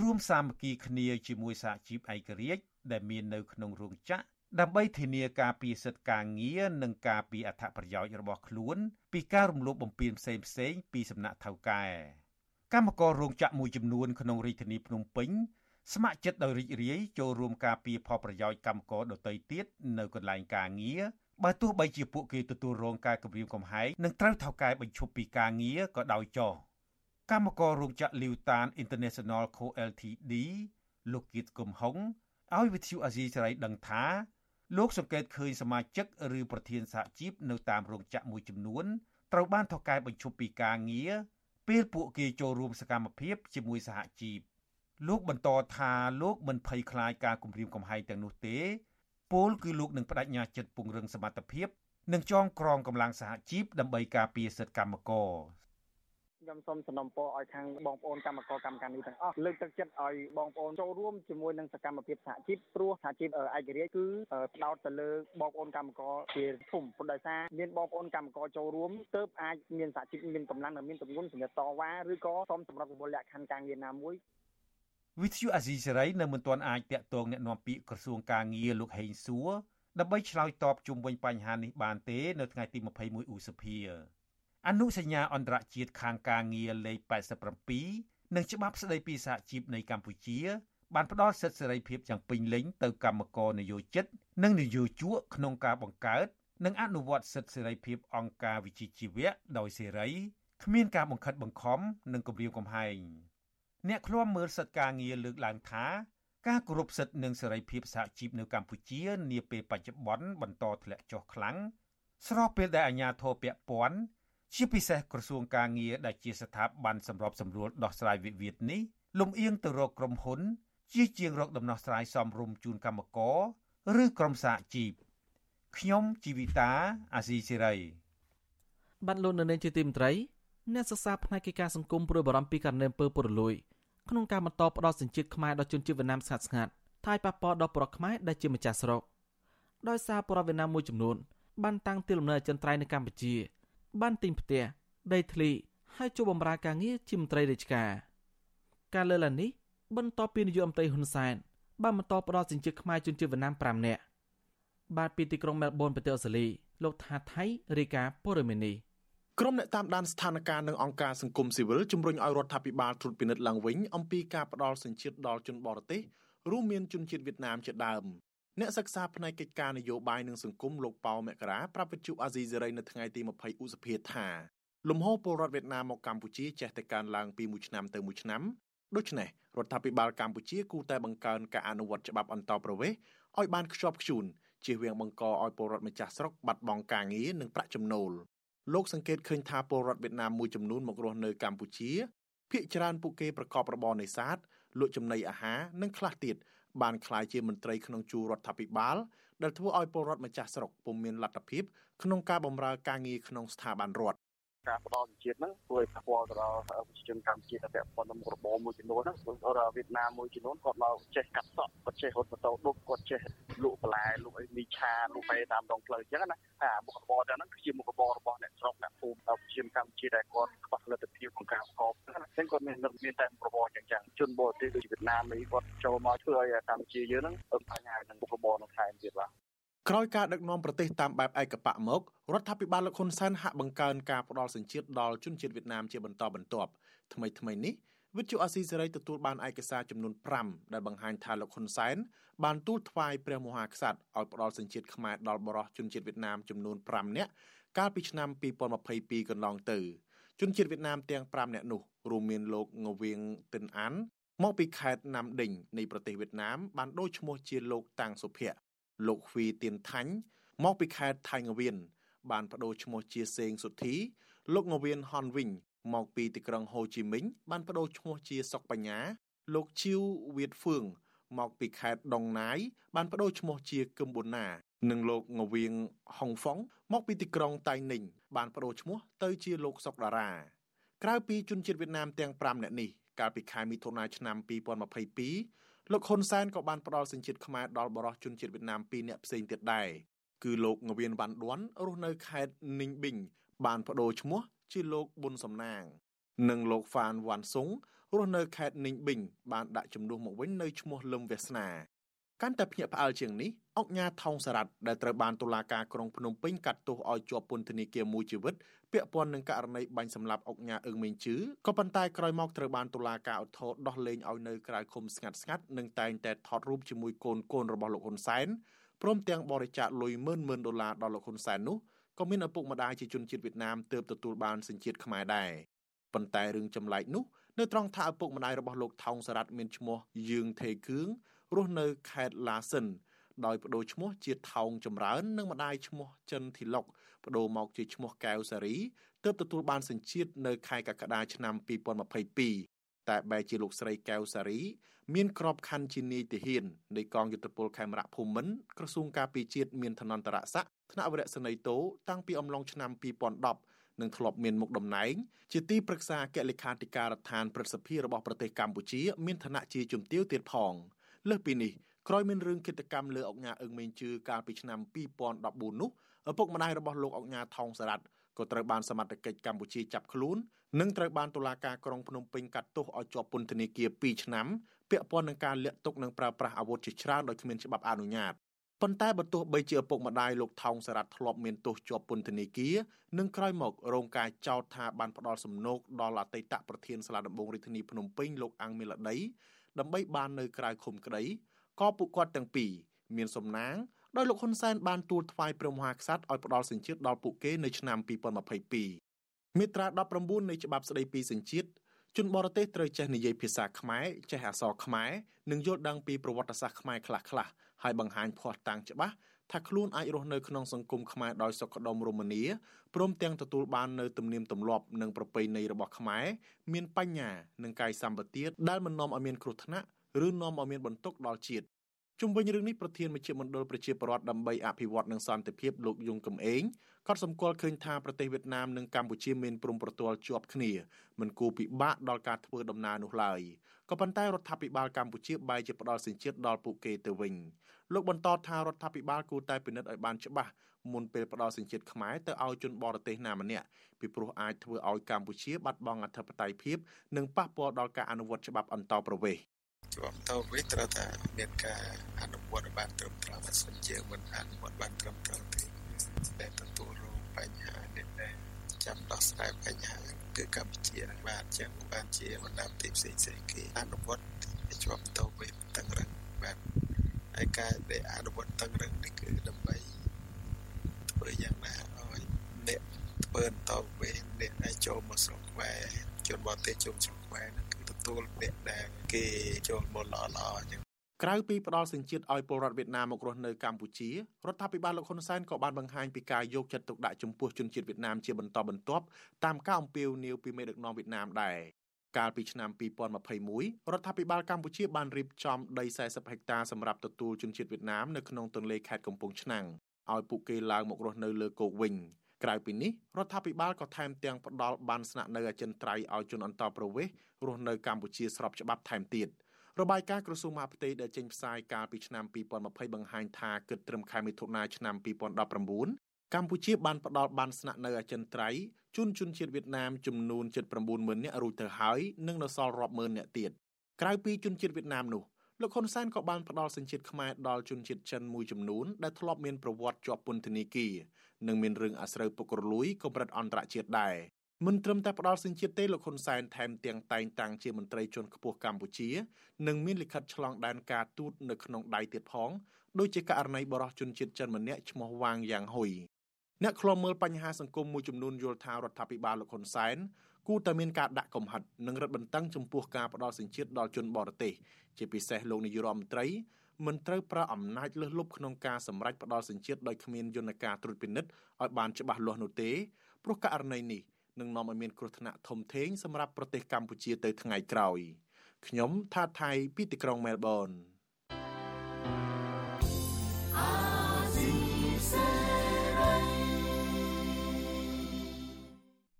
រួមសាមគ្គីគ្នាជាមួយសហជីពឯករាជ្យដែលមាននៅក្នុងរោងចក្រ ដើម្បីធានាការពារសិទ្ធិការងារនិងការពារអត្ថប្រយោជន៍របស់ខ្លួន ពីការរំលោភបំពានផ្សេងផ្សេងពីសំណាក់ថៅកែកម្មកររោងចក្រមួយចំនួនក្នុងរាជធានីភ្នំពេញស្ម័គ្រចិត្តដោយរីករាយចូលរួមការពារផលប្រយោជន៍កម្មករដទៃទៀតនៅកន្លែងការងារបើទោះបីជាពួកគេទទួលរងការគំរាមកំហែងនិងត្រូវថៅកែបញ្ឈប់ពីការងារក៏ដោយចោះកម្មកររោងចក្រលីវតាន International Co Ltd លោកគៀតគំហុងឲ្យវិទ្យុអាស៊ីសេរីដឹងថា លោកសង្កេតឃើញសមាជិកឬប្រធានសហជីពនៅតាមរោងចក្រមួយចំនួនត្រូវបានថៅកែបញ្ឈប់ពីការងារពេលពួកគេចូលរួមសកម្មភាពជាមួយសហជីពលោកបន្តថាលោកមិនភ័យខ្លាចការគំរាមកំហែងទាំងនោះទេពលគឺលោកនឹងបដិញ្ញាចិត្តពង្រឹងសមត្ថភាព និងចងក្រងកម្លាំងសហជីពដើម្បីការពារសិទ្ធិកម្មករ ខ្ញុំសូមសំណូមពរឲ្យខាងបងប្អូនកម្មករកម្មការនេះទាំងអស់លើកទឹកចិត្តឲ្យបងប្អូនចូលរួមជាមួយនឹងសកម្មភាពសហជីពព្រោះសហជីពឯករាជ្យគឺផ្ដោតទៅលើបងប្អូនកម្មករជាធំព្រោះដោយសារមានបងប្អូនកម្មករចូលរួមទើបអាចមានសហជីពមានកម្លាំងនិងមានទម្ងន់សម្រាប់តវ៉ាឬក៏សូមសម្រាប់ពលលក្ខខណ្ឌការងារណាមួយ With you Azizi Saray នៅមិនទាន់អាចតាក់ទងអ្នកនាំពាក្យក្រសួងការងារលោកហេងសួរដើម្បីឆ្លើយតបជុំវិញបញ្ហានេះបានទេ នៅថ្ងៃទី21ឧសភា អនុសញ្ញាអន្តរជាតិខាងការងារលេខ87និងច្បាប់ស្តីពីសហជីពនៃកម្ពុជា បានផ្ដល់សិទ្ធិសេរីភាពយ៉ាងពេញលេញទៅកម្មករនយោជិត និងនយោជកក្នុងការបង្កើតនិងអនុវត្តសិទ្ធិសេរីភាពអង្គការវិជ្ជាជីវៈដោយសេរីគ្មានការបង្ខិតបង្ខំនិងគំរាមកំហែងអ្នកឃ្លាំមើលសិទ្ធិការងារលើកឡើងថាការគោរពសិទ្ធិនិងសេរីភាពសហជីពនៅកម្ពុជានាពេលបច្ចុប្បន្នបន្តធ្លាក់ចុះខ្លាំងស្របពេលដែលអាជ្ញាធរពាក់ព័ន្ធ ជាពិសេសក្រសួងការងារដែលជាស្ថាប័នសម្របសម្រួលដោះស្រាយវិវាទនេះលំអៀងទៅរកក្រុមហ៊ុន ជាជាងរកដំណោះស្រាយសមរម្យជូនកម្មករឬក្រុមសហជីពខ្ញុំជីវិតាអាស៊ីសេរីបានលោកនៅនាងជាទីមត្រីអ្នកសិក្សាផ្នែកកិច្ចការសង្គមព្រួយបារម្ភពីករណីអំពើពុករលួយក្នុងការបន្តផ្ដោតសញ្ជាតិខ្មែរដល់ជនជាតិវៀតណាមស្ងាត់ស្ងាត់ថាយប៉ះពាល់ដល់ប្រកខ្មែរដែលជាម្ចាស់ស្រុកដោយសារប្រវៀតណាមមួយចំនួនបានតាំងទីលំនៅអចិន្ត្រៃយ៍នៅកម្ពុជា បានទិញផ្ទះដីធ្លីហើយជួបបម្រើការងារជាមន្ត្រីរាជការការលើកឡើងនេះបន្ទាប់ពីនាយករដ្ឋមន្ត្រីហ៊ុនសែនបានបន្តផ្ដល់សិញ្ជិខ្មែរជនជាតិវៀតណាម5នាក់បាទពីទីក្រុងមែលប៊នប្រទេសអូស្ត្រាលីលោកថាថៃរាយការណ៍ព័ត៌មាននេះក្រុមអ្នកតាមដានស្ថានភាពនឹងអង្គការសង្គមស៊ីវិលជំរុញឲ្យរដ្ឋាភិបាលត្រួតពិនិត្យឡើងវិញអំពីការផ្ដល់សញ្ជាតិដល់ជនបរទេសរួមមានជនជាតិវៀតណាមជាដើម អ្នកសិក្សាផ្នែកកិច្ចការនយោបាយនិងសង្គមលោកប៉ៅមករាប្រាប់វិទ្យុអាស៊ីសេរីនៅថ្ងៃទី20ឧសភាថាលំហូរពលរដ្ឋវៀតណាមមកកម្ពុជាចេះតែកើនឡើងពីមួយឆ្នាំទៅមួយឆ្នាំដូច្នេះរដ្ឋាភិបាលកម្ពុជាគូតែបង្កើនការអនុវត្តច្បាប់អន្តរប្រវេសន៍ឲ្យបានខ្ជាប់ខ្ជួនជៀសវាងបង្កឲ្យពលរដ្ឋម្ចាស់ស្រុកបាត់បង់ការងារនិងប្រាក់ចំណូលលោកសង្កេតឃើញថាពលរដ្ឋវៀតណាមមួយចំនួនមករស់នៅកម្ពុជាភ្នាក់ច្រើនពួកគេប្រកបរបរនេសាទលក់ចំណីអាហារនិងខ្លះទៀត បានក្លាយជាមន្ត្រីក្នុងជួររដ្ឋាភិបាលដែលធ្វើឲ្យពលរដ្ឋម្ចាស់ស្រុកពុំមានលទ្ធភាពក្នុងការបម្រើការងារក្នុងស្ថាប័នរដ្ឋ ការផ្ដល់ជាតិហ្នឹងធ្វើឲ្យប៉ះពាល់ទៅដល់ប្រជាជនកម្ពុជាដែលពាក់ព័ន្ធនឹងមុខរបរមួយចំនួនហ្នឹងព្រោះវៀតណាមមួយចំនួនគាត់មកចេះកាត់សក់គាត់ចេះរត់ម៉ូតូឌុបគាត់ចេះលក់បន្លែលក់អីមីឆាលក់អីតាមដងផ្លូវអញ្ចឹងណាអាមុខរបរទាំងហ្នឹងគឺជាមុខរបររបស់អ្នកស្រុកអ្នកភូមិដល់ប្រជាជនកម្ពុជាដែលគាត់ខ្វះលទ្ធភាពក្នុងការប្រកបអញ្ចឹងគាត់មានមានតែរបរអញ្ចឹងជនបរទេសដូចវៀតណាមនេះគាត់ចូលមកធ្វើឲ្យកម្ពុជាយើងហ្នឹងអឹងបញ្ហានឹងមុខរបរនៅថែមទៀតបាទ ក្រោយការដឹកនាំប្រទេសតាមបែបឯកបកមករដ្ឋាភិបាលលោកហ៊ុនសែនហាក់បង្កើនការផ្ដល់សញ្ជាតិដល់ជនជាតិវៀតណាមជាបន្តបន្ទាប់ថ្មីថ្មីនេះវិទ្យុអាស៊ីសេរីទទួលបានឯកសារចំនួន5ដែលបង្ហាញថាលោកហ៊ុនសែនបានទូលថ្វាយព្រះមហាក្សត្រឲ្យផ្ដល់សញ្ជាតិខ្មែរដល់បរោះជនជាតិវៀតណាមចំនួន5នាក់កាលពីឆ្នាំ2022កន្លងទៅជនជាតិវៀតណាមទាំង5នាក់នោះរួមមានលោកងវៀងទិនអានមកពីខេត្តណាំដេញនៃប្រទេសវៀតណាមបានដូរឈ្មោះជាលោកតាំងសុភ័ក្រ លោកហ្វីទៀនថាញ់មកពីខេត្តថៃងវៀនបានបដូរឈ្មោះជាសេងសុធី លោកងវៀនហនវិញ មកពីទីក្រុងហូជីមិញ បានបដូរឈ្មោះជាសុកបញ្ញា លោកឈៀវវៀតហ្វឿងមកពីខេត្តដុងណាយបានបដូរឈ្មោះជាគឹមប៊ុនណានិងលោកងវៀងហុងហ្វុងមកពីទីក្រុងតៃ ninh បានបដូរឈ្មោះទៅជាលោកសុកដារាក្រៅពីជនជាតិវៀតណាមទាំង5នាក់នេះកាលពីខែមិថុនាឆ្នាំ2022 លោកហ៊ុនសែនក៏បានផ្ដល់សញ្ជាតិខ្មែរដល់បរិសុជនជាតិវៀតណាម2នាក់ផ្សេងទៀតដែរគឺលោកងវៀនវ៉ាន់ដួនរស់នៅខេត្តនីងប៊ីងបានបដូរឈ្មោះជាលោកប៊ុនសំណាង និងលោកហ្វានវ៉ាន់សុងរស់នៅខេត្តនីងប៊ីងបានដាក់ជំនួសមកវិញនៅឈ្មោះលឹមវាសនា កាន់តែភ្ញាក់ផ្អើលជាងនេះអង្គញាថោងសារ៉ាត់ដែលត្រូវបានតុលាការក្រុងភ្នំពេញកាត់ទោសឲ្យជាប់ពន្ធនាគារមួយជីវិតពាក់ព័ន្ធនឹងករណីបាញ់សម្លាប់អង្គញាអឹងមេងជឺក៏ប៉ុន្តែក្រោយមកត្រូវបានតុលាការឧទ្ធរដោះលែងឲ្យនៅក្រៅឃុំស្ងាត់ស្ងាត់និងតែងតែថតរូបជាមួយកូនកូនរបស់លោកហ៊ុនសែនព្រមទាំងបរិច្ចាគលុយម៉ឺនម៉ឺនដុល្លារដល់លោកហ៊ុនសែននោះក៏មានឪពុកម្ដាយជាជនជាតិវៀតណាមទើបទទួលបានសញ្ជាតិខ្មែរដែរប៉ុន្តែរឿងចម្លែកនោះនៅត្រង់ថាឪពុកម្ដាយរបស់លោកថោងសារ៉ាត់មានឈ្មោះយឿងថេគឿង រស់នៅខេត្តឡាសិនដោយបដូរឈ្មោះជាថោងចម្រើននិងម្ដាយឈ្មោះចិនធីឡុកបដូរមកជាឈ្មោះកែវសារីទើបទទួលបានសញ្ជាតិនៅខែកក្កដាឆ្នាំ2022តែបែរជាលោកស្រីកែវសារី មានក្របខ័ណ្ឌជានាយទាហាននៃកងយុទ្ធពលខេមរៈភូមិន្ទក្រសួងការពារជាតិមានឋានន្តរស័ក្តិថ្នាក់វរៈសេនីយ៍តូតាំងពីអំឡុងឆ្នាំ2010និងធ្លាប់មានមុខតំណែង ជាទីប្រឹក្សាអគ្គលេខាធិការដ្ឋានព្រឹទ្ធសភារបស់ប្រទេសកម្ពុជា មានឋានៈជាជំទាវទៀតផង លើសពីនេះក្រោយមានរឿងគិតកម្មលើអង្គការអឹងមេងជឿកាលពីឆ្នាំ2014នោះឪពុកម្ដាយរបស់លោកអង្គការថោងសារ៉ាត់ក៏ត្រូវបានសមត្ថកិច្ចកម្ពុជាចាប់ខ្លួននិងត្រូវបានតុលាការក្រុងភ្នំពេញកាត់ទោសឲ្យជាប់ពន្ធនាគារ2ឆ្នាំពាក់ព័ន្ធនឹងការលាក់ទុកនិងប្រើប្រាស់អាវុធជាច្រើនដោយគ្មានច្បាប់អនុញ្ញាតប៉ុន្តែបើទោះបីជាឪពុកម្ដាយលោកថោងសារ៉ាត់ធ្លាប់មានទោសជាប់ពន្ធនាគារនិងក្រោយមករងការចោទថាបានផ្ដល់សំណូកដល់អតីតប្រធានសាលាដំបងរាជធានីភ្នំពេញលោកអាំងមីឡាដី ដើម្បីបាននៅក្រៅឃុំក្តីក៏ពួកគាត់ទាំងពីរមានសំណាងដោយលោកហ៊ុនសែនបានទូលថ្វាយព្រះមហាក្សត្រឲ្យផ្ដល់សញ្ជាតិដល់ពួកគេនៅឆ្នាំ2022មាត្រា19នៃច្បាប់ស្តីពីសញ្ជាតិជនបរទេសត្រូវចេះនិយាយភាសាខ្មែរចេះអក្សរខ្មែរនិងយល់ដឹងពីប្រវត្តិសាស្ត្រខ្មែរខ្លះៗហើយបង្ហាញភ័ស្តុតាងច្បាស់ ថាខ្លួនអាចរស់នៅក្នុងសង្គមខ្មែរដោយសុខដុមរមនាព្រមទាំងទទួលបាននៅទំនៀមទម្លាប់និងប្រពៃណីរបស់ខ្មែរមានបញ្ញានិងកាយសម្បទាដែលមិននាំឲ្យមានគ្រោះថ្នាក់ឬនាំឲ្យមានបន្ទុកដល់ជាតិជុំ វិញរឿងនេះប្រធានមជ្ឈមណ្ឌលប្រជាពលរដ្ឋដើម្បីអភិវឌ្ឍនិងសន្តិភាពលោកយងកំឯងក៏សម្គាល់ឃើញថាប្រទេសវៀតណាមនិងកម្ពុជាមានព្រំប្រទល់ជាប់គ្នាមិនគួរពិបាកដល់ការធ្វើដំណើរនោះឡើយក៏ប៉ុន្តែរដ្ឋាភិបាលកម្ពុជាបែរជាផ្ដល់សញ្ជាតិដល់ពួកគេទៅវិញលោកបន្តថារដ្ឋាភិបាលគួរតែពិនិត្យឲ្យបានច្បាស់មុនពេលផ្ដល់សញ្ជាតិខ្មែរទៅឲ្យជនបរទេសណាម្នាក់ពីព្រោះអាចធ្វើឲ្យកម្ពុជាបាត់បង់អធិបតេយ្យភាពនិងប៉ះពាល់ដល់ការអនុវត្តច្បាប់អន្តោប្រវេសន៍ ជាប់ទៅវិញត្រូវតែមានការអនុវត្តបានត្រឹមត្រូវបើសិនជាមិនអនុវត្តបានត្រឹមត្រូវទេតែទទួលរងបញ្ហានេះដែរចាំដោះស្រាយបញ្ហាគឺកម្ពុជានឹងបានចឹងបានជាបណ្ដាប្រទេសផ្សេងផ្សេងគេអនុវត្តជាប់ទៅវិញតឹងរឹងបាទហើយការដែលអនុវត្តតឹងរឹងនេះគឺដើម្បីធ្វើយ៉ាងណាឲ្យអ្នកធ្វើតទៅវិញអ្នកដែលចូលមកស្រុកខ្មែរជនបរទេសចូលស្រុកខ្មែរនឹង ទទួលអ្នកដែលគេចូលមកល្អល្អអញ្ចឹងក្រៅពីផ្ដល់សញ្ជាតិឲ្យពលរដ្ឋវៀតណាមមករស់នៅកម្ពុជារដ្ឋាភិបាលលោកហ៊ុនសែនក៏បានបង្ហាញពីការយកចិត្តទុកដាក់ចំពោះជនជាតិវៀតណាមជាបន្តបន្ទាប់តាមការអំពាវនាវពីមេដឹកនាំវៀតណាមដែរកាលពីឆ្នាំ2021រដ្ឋាភិបាលកម្ពុជាបានរៀបចំដី40ហិកតាសម្រាប់ទទួលជនជាតិវៀតណាមនៅក្នុងទន្លេខេត្តកំពង់ឆ្នាំងឲ្យពួកគេឡើងមករស់នៅលើគោកវិញ ក្រៅពីនេះរដ្ឋាភិបាលក៏ថែមទាំងផ្ដល់បានស្នាក់នៅអចិន្ត្រៃយ៍ឲ្យជនអន្តោប្រវេសន៍រស់នៅកម្ពុជាស្របច្បាប់ថែមទៀតរបាយការណ៍ក្រសួងមហាផ្ទៃដែលចេញផ្សាយកាលពីឆ្នាំ2020បង្ហាញថាគិតត្រឹមខែមិថុនាឆ្នាំ2019កម្ពុជាបានផ្ដល់បានស្នាក់នៅអចិន្ត្រៃយ៍ជូនជនជាតិវៀតណាមចំនួន790,000នាក់រួចទៅហើយនិងនៅសល់រាប់ម៉ឺននាក់ទៀតក្រៅពីជនជាតិវៀតណាមនោះ លោកហ៊ុនសែនក៏បានផ្ដល់សញ្ជាតិខ្មែរដល់ជនជាតិចិនមួយចំនួនដែលធ្លាប់មានប្រវត្តិជាប់ពន្ធនាគារនិងមានរឿងអាស្រូវពុករលួយកម្រិតអន្តរជាតិដែរមិនត្រឹមតែផ្ដល់សញ្ជាតិទេលោកហ៊ុនសែនថែមទាំងតែងតាំងជាមន្ត្រីជាន់ខ្ពស់កម្ពុជា និងមានលិខិតឆ្លងដែនការទូតនៅក្នុងដៃទៀតផងដូចជាករណីបរិសុជនជាតិចិនម្នាក់ឈ្មោះវ៉ាងយ៉ាងហ៊ុយអ្នកខ្លាំមើលបញ្ហាសង្គមមួយចំនួនយល់ថារដ្ឋាភិបាលលោកហ៊ុនសែន គួរតែមានការដាក់កំហិតនិងរឹតបន្តឹងចំពោះការផ្ដល់សញ្ជាតិដល់ជនបរទេសជាពិសេសលោកនាយរដ្ឋមន្ត្រីមិនត្រូវប្រើអំណាចលើសលប់ក្នុងការសម្រេចផ្ដល់សញ្ជាតិដោយគ្មានយន្តការត្រួតពិនិត្យឲ្យបានច្បាស់លាស់នោះទេព្រោះករណីនេះនឹងនាំឲ្យមានគ្រោះថ្នាក់ធំធេងសម្រាប់ប្រទេសកម្ពុជាទៅថ្ងៃក្រោយខ្ញុំថាថៃពីទីក្រុងមែលប៊ន